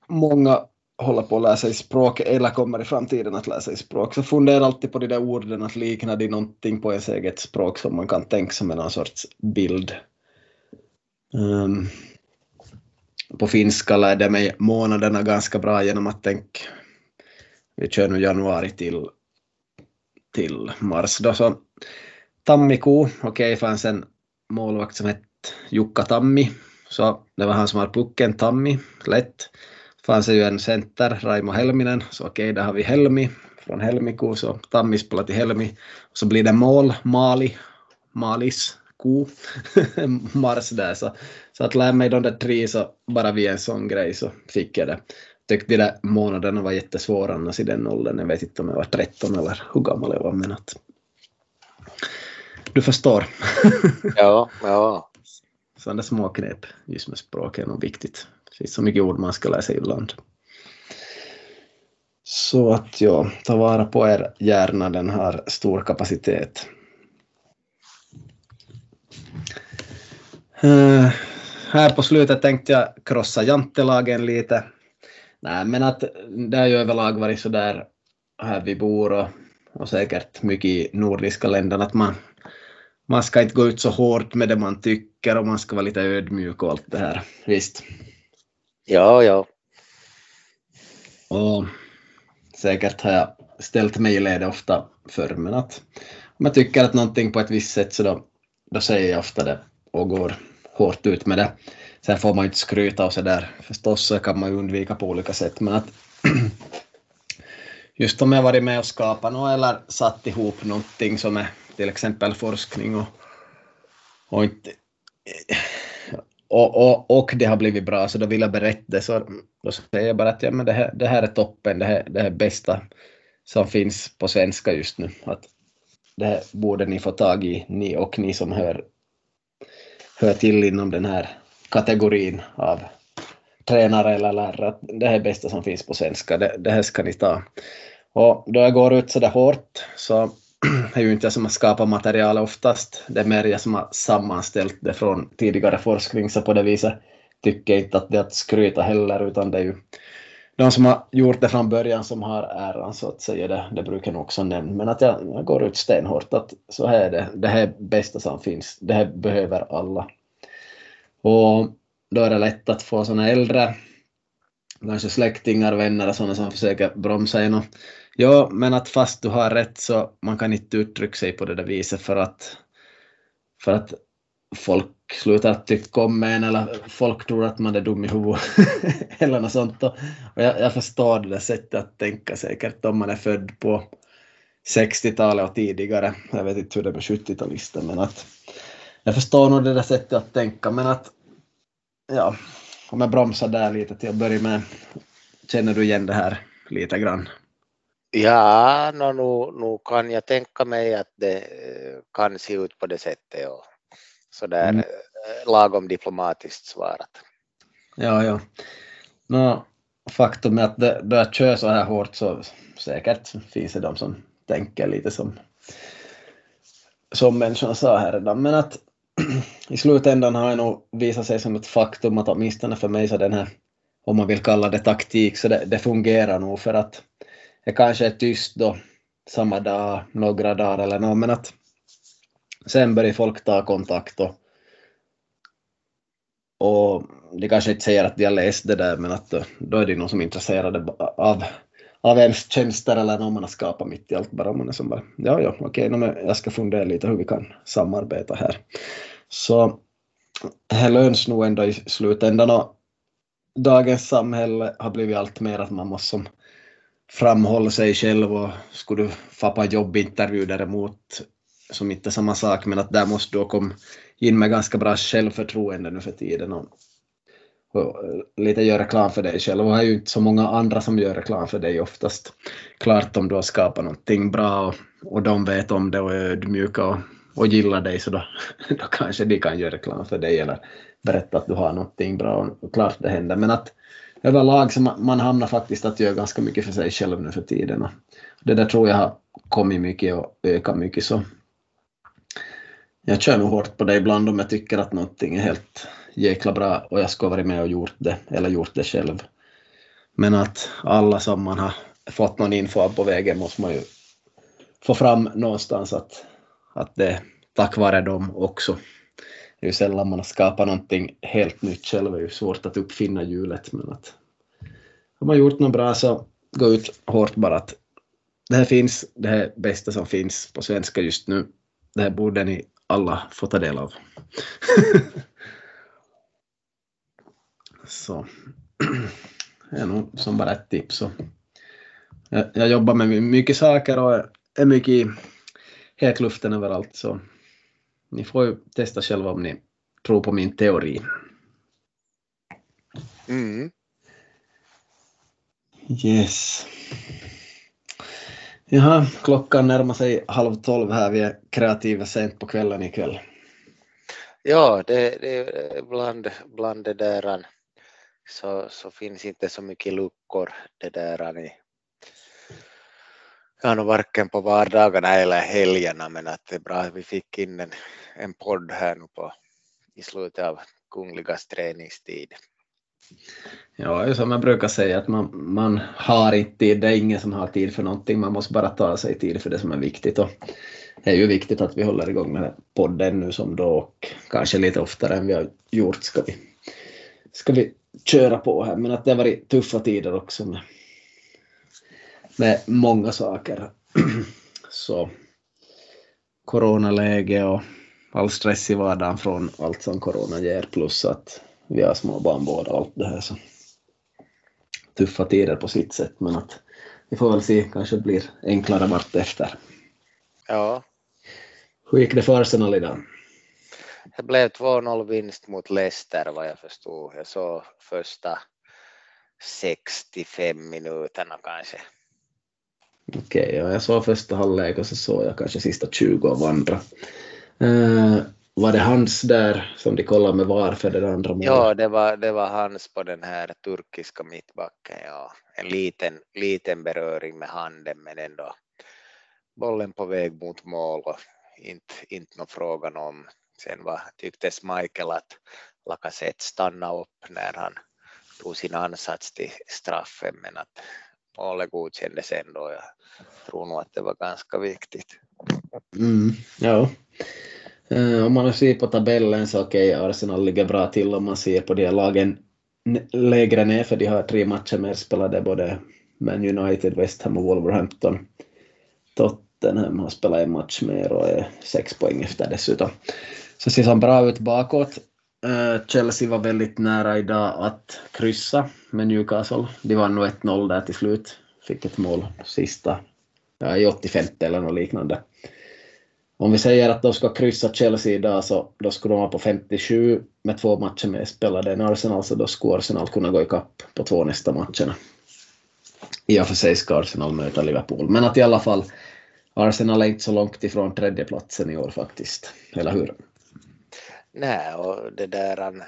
många håller på att lära sig språk eller kommer i framtiden att lära sig språk. Så fundera alltid på de där orden att likna de någonting på ens eget språk som man kan tänka som en sorts bild. Um, på finska lärde jag mig månaderna ganska bra genom att tänka. Vi kör nu januari till, till mars. Då så Tammiko, okej okay, fanns en målvakt som hette Jukka Tammi. Så det var han som har pucken Tammi, lätt fanns det ju en center, Raimo Helminen, så okej, där har vi Helmi. Från Helmiku, så Tammi spelar till Helmi. Så blir det mål, Mali, Malis, ko, Mars där. Så, så att lära mig de där tre så bara via en sån grej så fick jag det. Tyckte de där månaderna var jättesvåra annars i den åldern. Jag vet inte om jag var 13 eller hur gammal jag var men att du förstår. ja, ja. Sådana små knep just med språk är nog viktigt finns så mycket ord man ska läsa ibland. Så att ja, ta vara på er hjärna, den har stor kapacitet. Uh, här på slutet tänkte jag krossa jantelagen lite. Nej, men att det har ju överlag varit så där här vi bor och, och säkert mycket i nordiska länderna att man, man ska inte gå ut så hårt med det man tycker och man ska vara lite ödmjuk och allt det här. Visst. Ja, ja. Och säkert har jag ställt mig i ledet ofta förr, men att om jag tycker att någonting på ett visst sätt så då, då säger jag ofta det och går hårt ut med det. Sen får man ju inte skryta och så där förstås så kan man ju undvika på olika sätt, men att just om jag varit med och skapat något eller satt ihop någonting som är till exempel forskning och, och inte och, och, och det har blivit bra, så då vill jag berätta det. Så då säger jag bara att ja, men det, här, det här är toppen, det här, det här bästa som finns på svenska just nu. Att det här borde ni få tag i, ni och ni som hör, hör till inom den här kategorin av tränare eller lärare. Det här är bästa som finns på svenska, det, det här ska ni ta. Och då jag går ut så där hårt så är ju inte jag som har skapat materialet oftast. Det är mer jag som har sammanställt det från tidigare forskning, så på det viset tycker jag inte att det är att skryta heller, utan det är ju de som har gjort det från början som har äran, så att säga. Det, det brukar jag också nämna. Men att jag, jag går ut stenhårt att så här är det. Det här är bästa som finns. Det här behöver alla. Och då är det lätt att få såna äldre, kanske släktingar, vänner och sådana som försöker bromsa en. Ja, men att fast du har rätt så man kan inte uttrycka sig på det där viset för att, för att folk slutar tycka om en eller folk tror att man är dum i huvudet eller något sånt. Och jag, jag förstår det där sättet att tänka säkert om man är född på 60-talet och tidigare. Jag vet inte hur det är med 70-talister men att jag förstår nog det där sättet att tänka men att ja, om jag bromsar där lite till att börja med. Känner du igen det här lite grann? Ja, no, nu, nu kan jag tänka mig att det eh, kan se ut på det sättet och sådär mm. Eh, lagom diplomatiskt svarat. Ja, ja. No, faktum är att det, då jag kör så här hårt så säkert finns det de som tänker lite som, som människan sa här redan, men att i slutändan har det nog visat sig som ett faktum att åtminstone för mig så den här, om man vill kalla det taktik, så det, det fungerar nog för att det kanske är tyst då samma dag, några dagar eller något, men att sen börjar folk ta kontakt och, och de kanske inte säger att de har läst det där, men att då är det någon som är intresserad av, av ens tjänster eller någon man har skapat mitt i allt bara. Man är som bara, ja, ja, okej, okay, jag ska fundera lite hur vi kan samarbeta här. Så det löns nog ändå i slutändan. Och dagens samhälle har blivit allt mer att man måste framhålla sig själv och skulle du få på jobbintervju däremot som inte är samma sak men att där måste du komma in med ganska bra självförtroende nu för tiden. Och, och eh, lite göra reklam för dig själv. Och det är ju inte så många andra som gör reklam för dig oftast. Klart om du har skapat någonting bra och, och de vet om det och är ödmjuka och, och gillar dig så då, då kanske de kan göra reklam för dig eller berätta att du har någonting bra och klart det händer men att överlag så man, man hamnar faktiskt att göra ganska mycket för sig själv nu för tiden. Och det där tror jag har kommit mycket och ökat mycket så jag kör nog hårt på det ibland om jag tycker att någonting är helt jäkla bra och jag ska varit med och gjort det eller gjort det själv. Men att alla som man har fått någon info på vägen måste man ju få fram någonstans att, att det är tack vare dem också. Det är ju sällan man har skapat någonting helt nytt själv, det är ju svårt att uppfinna hjulet men att har man gjort något bra så gå ut hårt bara att det här finns, det här bästa som finns på svenska just nu. Det här borde ni alla få ta del av. så det är nog som bara ett tips. Jag, jag jobbar med mycket saker och är mycket hetluften överallt så ni får ju testa själva om ni tror på min teori. Mm. Yes. Jaha, klockan närmar sig halv tolv här. Vi är kreativa sent på kvällen ikväll. Ja, det, det bland, bland det där så, så finns inte så mycket luckor det där i ja, no, varken på vardagarna eller helgerna men att det är bra att vi fick in en, en podd här nu på, i slutet av Kungligas träningstid. Ja, som jag brukar säga att man, man har inte tid, det är ingen som har tid för någonting, man måste bara ta sig tid för det som är viktigt. Och det är ju viktigt att vi håller igång med podden nu som då och kanske lite oftare än vi har gjort ska vi, ska vi köra på här. Men att det har varit tuffa tider också med, med många saker. Så coronaläge och all stress i vardagen från allt som corona ger plus att vi har små barn båda och allt det här så tuffa tider på sitt sätt men att vi får väl se, kanske blir enklare vart efter. Ja. Hur gick det för Arsenal idag? Det blev 2-0 vinst mot Leicester vad jag förstod. Jag såg första 65 minuterna kanske. Okej, okay, ja, jag såg första halvlek och så såg jag kanske sista 20 av andra. Uh, var det hans där som de kollade med VAR för det andra målet? Ja, det var, det var hans på den här turkiska mittbacken. Ja. En liten, liten beröring med handen men ändå bollen på väg mot mål och inte, inte någon frågan om. Sen var, tycktes Michael att Lacazette stannade upp när han tog sin ansats till straffen men att målet godkändes ändå. Jag tror nog att det var ganska viktigt. Mm, ja. Uh, om man ser på tabellen så okej, okay, Arsenal ligger bra till om man ser på de lagen lägre ner för de har tre matcher mer spelade, både Man United, West Ham och Wolverhampton. Tottenham har spelat en match mer och är sex poäng efter dessutom. Så ser som bra ut bakåt. Uh, Chelsea var väldigt nära idag att kryssa med Newcastle. De vann nog 1-0 där till slut. Fick ett mål sista, ja, i 85 eller något liknande. Om vi säger att de ska kryssa Chelsea idag så då skulle de vara på 57 med två matcher med spelade än Arsenal så då skulle Arsenal kunna gå ikapp på två nästa matcherna. I och för sig ska Arsenal möta Liverpool, men att i alla fall Arsenal är inte så långt ifrån tredjeplatsen i år faktiskt, eller hur? Nej, och det där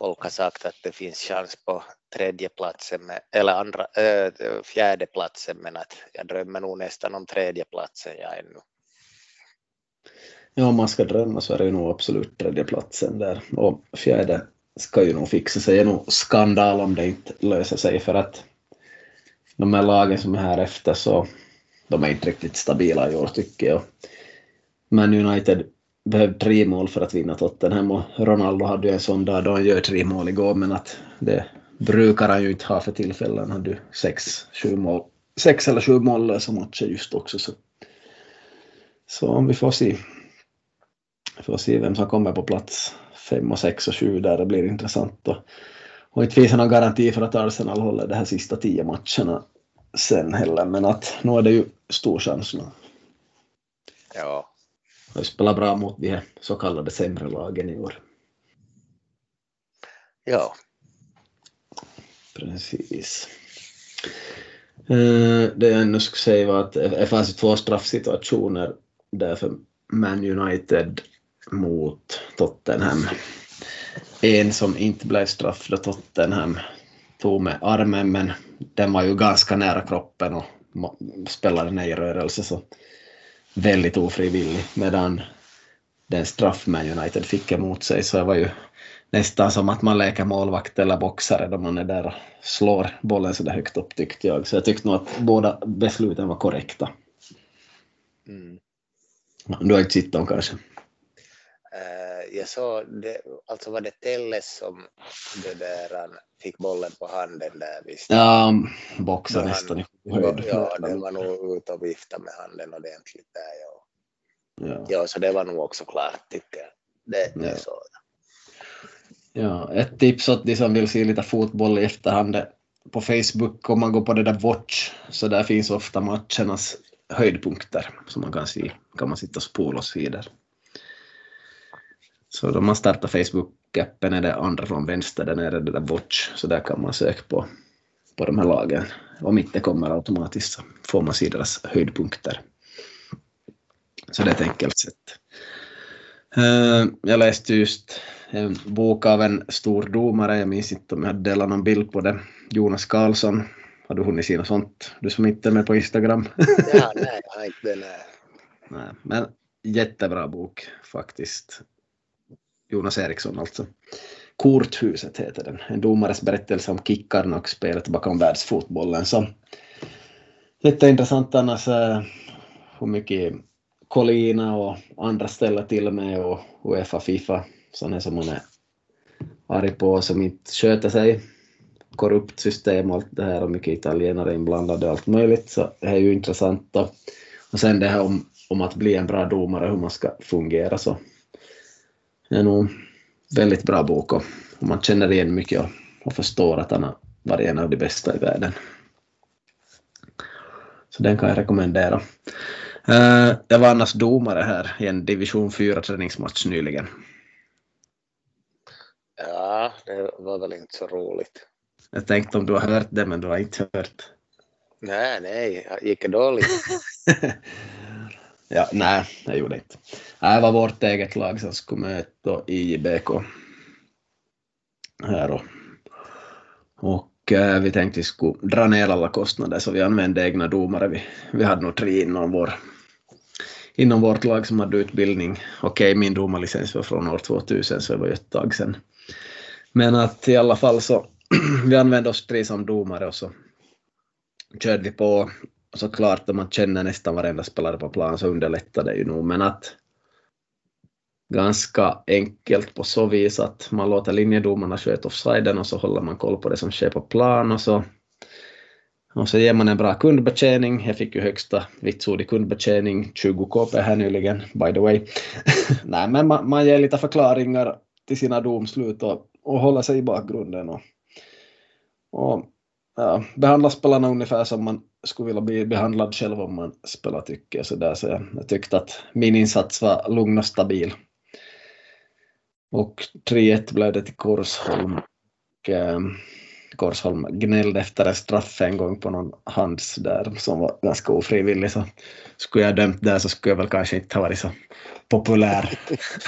folk har sagt att det finns chans på tredjeplatsen, eller andra, eh, äh, fjärdeplatsen, men att jag drömmer nog nästan om tredjeplatsen jag ännu. Ja, om man ska drömma så är det ju nog absolut tredjeplatsen där. Och fjärde ska ju nog fixa sig. Det är nog skandal om det inte löser sig för att de här lagen som är här efter så de är inte riktigt stabila i år tycker jag. Men United behövde tre mål för att vinna Tottenham och Ronaldo hade ju en sån dag då han gör tre mål igår men att det brukar han ju inte ha för tillfällen. Han hade ju sex, sju mål, sex eller sju mållösa matcher just också så. Så om vi får se vi får se vem som kommer på plats fem och sex och sju där, det blir intressant. Och, och inte finns det någon garanti för att Arsenal håller de här sista tio matcherna sen heller, men att nu är det ju stor chans nu. Ja. Och spelar bra mot de här så kallade sämre lagen i år. Ja. Precis. Eh, det jag ännu skulle säga var att det fanns två straffsituationer där för Man United mot Tottenham. En som inte blev straff då Tottenham tog med armen men den var ju ganska nära kroppen och spelade ner i rörelse så väldigt ofrivillig medan den straff Man United fick emot sig så var ju nästan som att man leker målvakt eller boxare då man är där och slår bollen så där högt upp tyckte jag. Så jag tyckte nog att båda besluten var korrekta. Mm. Du har inte sett dem kanske? Uh, jag såg, det, alltså var det Telles som det där, fick bollen på handen där visst? Ja, boxade nästan i höjd. Ja, den var nog ute och viftade med handen ordentligt där. Ja. Ja. ja, så det var nog också klart tycker jag. Det, det ja. så. Ja, ett tips åt de som vill se lite fotboll i efterhand på Facebook om man går på det där Watch så där finns ofta matchernas höjdpunkter som man kan se. kan man sitta och spola och vidare. Så då man startar Facebook-appen är det andra från vänster, där nere det där Watch, så där kan man söka på, på de här lagen. Om inte kommer automatiskt så får man se deras höjdpunkter. Så det är ett enkelt sätt. Eh, jag läste just en bok av en stor domare, jag minns inte om jag hade delat någon bild på det, Jonas Karlsson. Har du hunnit se något sånt? Du som inte är med på Instagram? ja, nej, jag har inte det. Nej. Men jättebra bok faktiskt. Jonas Eriksson alltså. Korthuset heter den. En domares berättelse om kickarna och spelet bakom världsfotbollen. Så jätteintressant annars eh, hur mycket Colina och andra ställer till med och Uefa, Fifa, sådana som man är arg på som inte sköter sig. Korrupt system och allt det här och mycket italienare inblandade och allt möjligt, så det är ju intressant. Och, och sen det här om, om att bli en bra domare, hur man ska fungera, så det är nog väldigt bra bok och, man känner igen mycket och, förstår att han har varit en av de bästa i världen. Så den kan jag rekommendera. Uh, jag var annars domare här i en division 4 träningsmatch nyligen. Ja, det var väl inte så roligt. Jag tänkte om du har hört det, men du har inte hört. Nej, nej, gick det dåligt? ja, nej, jag gjorde inte. Det var vårt eget lag som skulle möta IJBK här och, och eh, vi tänkte vi skulle dra ner alla kostnader så vi använde egna domare. Vi, vi hade nog tre inom, vår, inom vårt lag som hade utbildning. Okej, min domarlicens var från år 2000 så det var ju ett tag sedan. Men att i alla fall så vi använde oss tre som domare och så körde vi på. Såklart om man känner nästan varenda spelare på plan så underlättar det ju nog, men att ganska enkelt på så vis att man låter linjedomarna sköta offsiden och så håller man koll på det som sker på plan och så och så ger man en bra kundbetjäning. Jag fick ju högsta vitsord i kundbetjäning, 20 KP här nyligen, by the way. Nej, men man, man ger lite förklaringar till sina domslut och, och håller sig i bakgrunden och, och ja, behandlar spelarna ungefär som man skulle vilja bli behandlad själv om man spelar tycker så där så jag, jag tyckte att min insats var lugn och stabil. Och 3-1 blev det till Korsholm. Och, eh, Korsholm gnällde efter en straff en gång på någon hands där som var ganska ofrivillig. Så skulle jag dömt där så skulle jag väl kanske inte ha varit så populär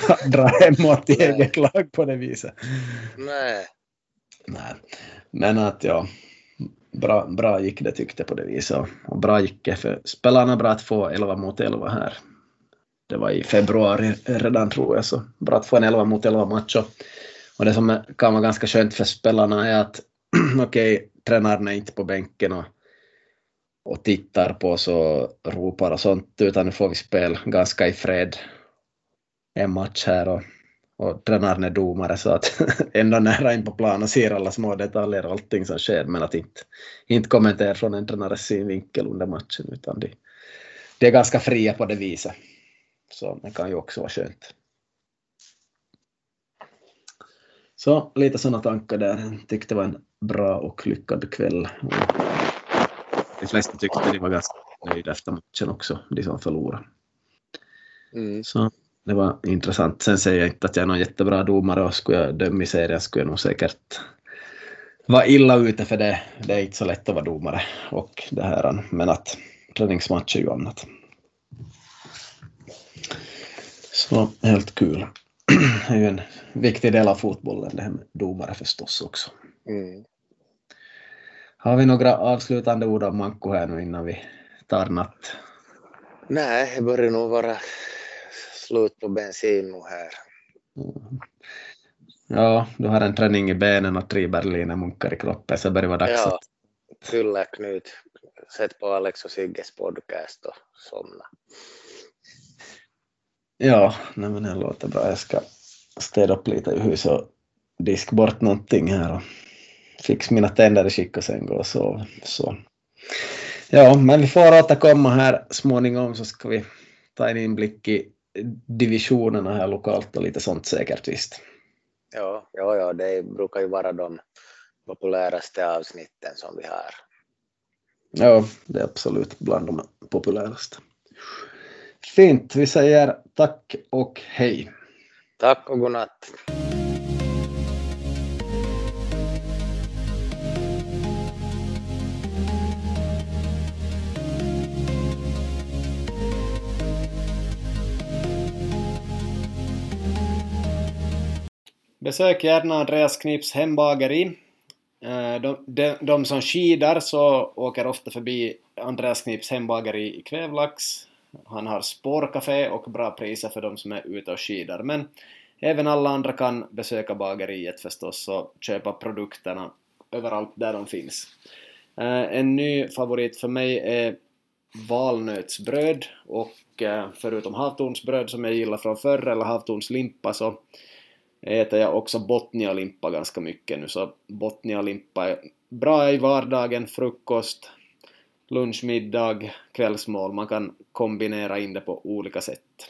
att dra hemåt i eget lag på det viset. Nej. Nej. Men att ja, bra, bra gick det tyckte jag på det viset. Och bra gick det för spelarna bra att få 11 mot 11 här det var i februari redan tror jag, så bra att få en 11 mot 11 match. Och det som kan vara ganska skönt för spelarna är att okej, okay, tränaren är inte på bänken och, och tittar på oss och ropar och sånt, utan nu får vi spela ganska i fred en match här och, och tränaren är domare så att ändå nära in på plan och ser alla små detaljer och allting som sker men att inte, inte kommentera från en tränares synvinkel under matchen utan de, de är ganska fria på det viset. Så det kan ju också vara skönt. Så lite sådana tankar där. Tyckte det var en bra och lyckad kväll. de flesta tyckte de var ganska nöjda efter matchen också, de som förlorade. Mm. Så det var intressant. Sen säger jag inte att jag är någon jättebra domare och skulle jag döma i serien skulle jag nog säkert vara illa ute för det. Det är inte så lätt att vara domare och det här, men att träningsmatch är ju annat. Så helt kul. Det är ju en viktig del av fotbollen det här med domare förstås också. Mm. Har vi några avslutande ord om Manko här nu innan vi tar natt? Nej, det börjar nog vara slut på bensin nu här. Mm. Ja, du har en träning i benen och tre berliner munkar i kroppen så det börjar vara dags ja, att... Fylla Knut, sätt på Alex och Sigges podcast och somna. Ja, nej men det låter bra. Jag ska städa upp lite i huset och diska bort någonting här och fixa mina tänder i skick och sen gå och sova. Så. Ja, men vi får återkomma här småningom så ska vi ta en inblick i divisionerna här lokalt och lite sånt säkert visst. Ja, ja, ja, det brukar ju vara de populäraste avsnitten som vi har. Ja, det är absolut bland de populäraste. Fint, vi säger tack och hej. Tack och godnatt. Besök gärna Andreas Knips hembageri. Eh, de, de, de, som skidar så åker ofta förbi Andreas Knips hembageri i Kvävlax. Han har spårcafé och bra priser för de som är ute och skidar. Men även alla andra kan besöka bageriet förstås och köpa produkterna överallt där de finns. Eh, en ny favorit för mig är valnötsbröd och eh, förutom havtornsbröd som jag gillar från förr eller havtornslimpa så äter jag också botnialimpa ganska mycket nu, så botnialimpa är bra i vardagen, frukost, lunch, middag, kvällsmål. Man kan kombinera in det på olika sätt.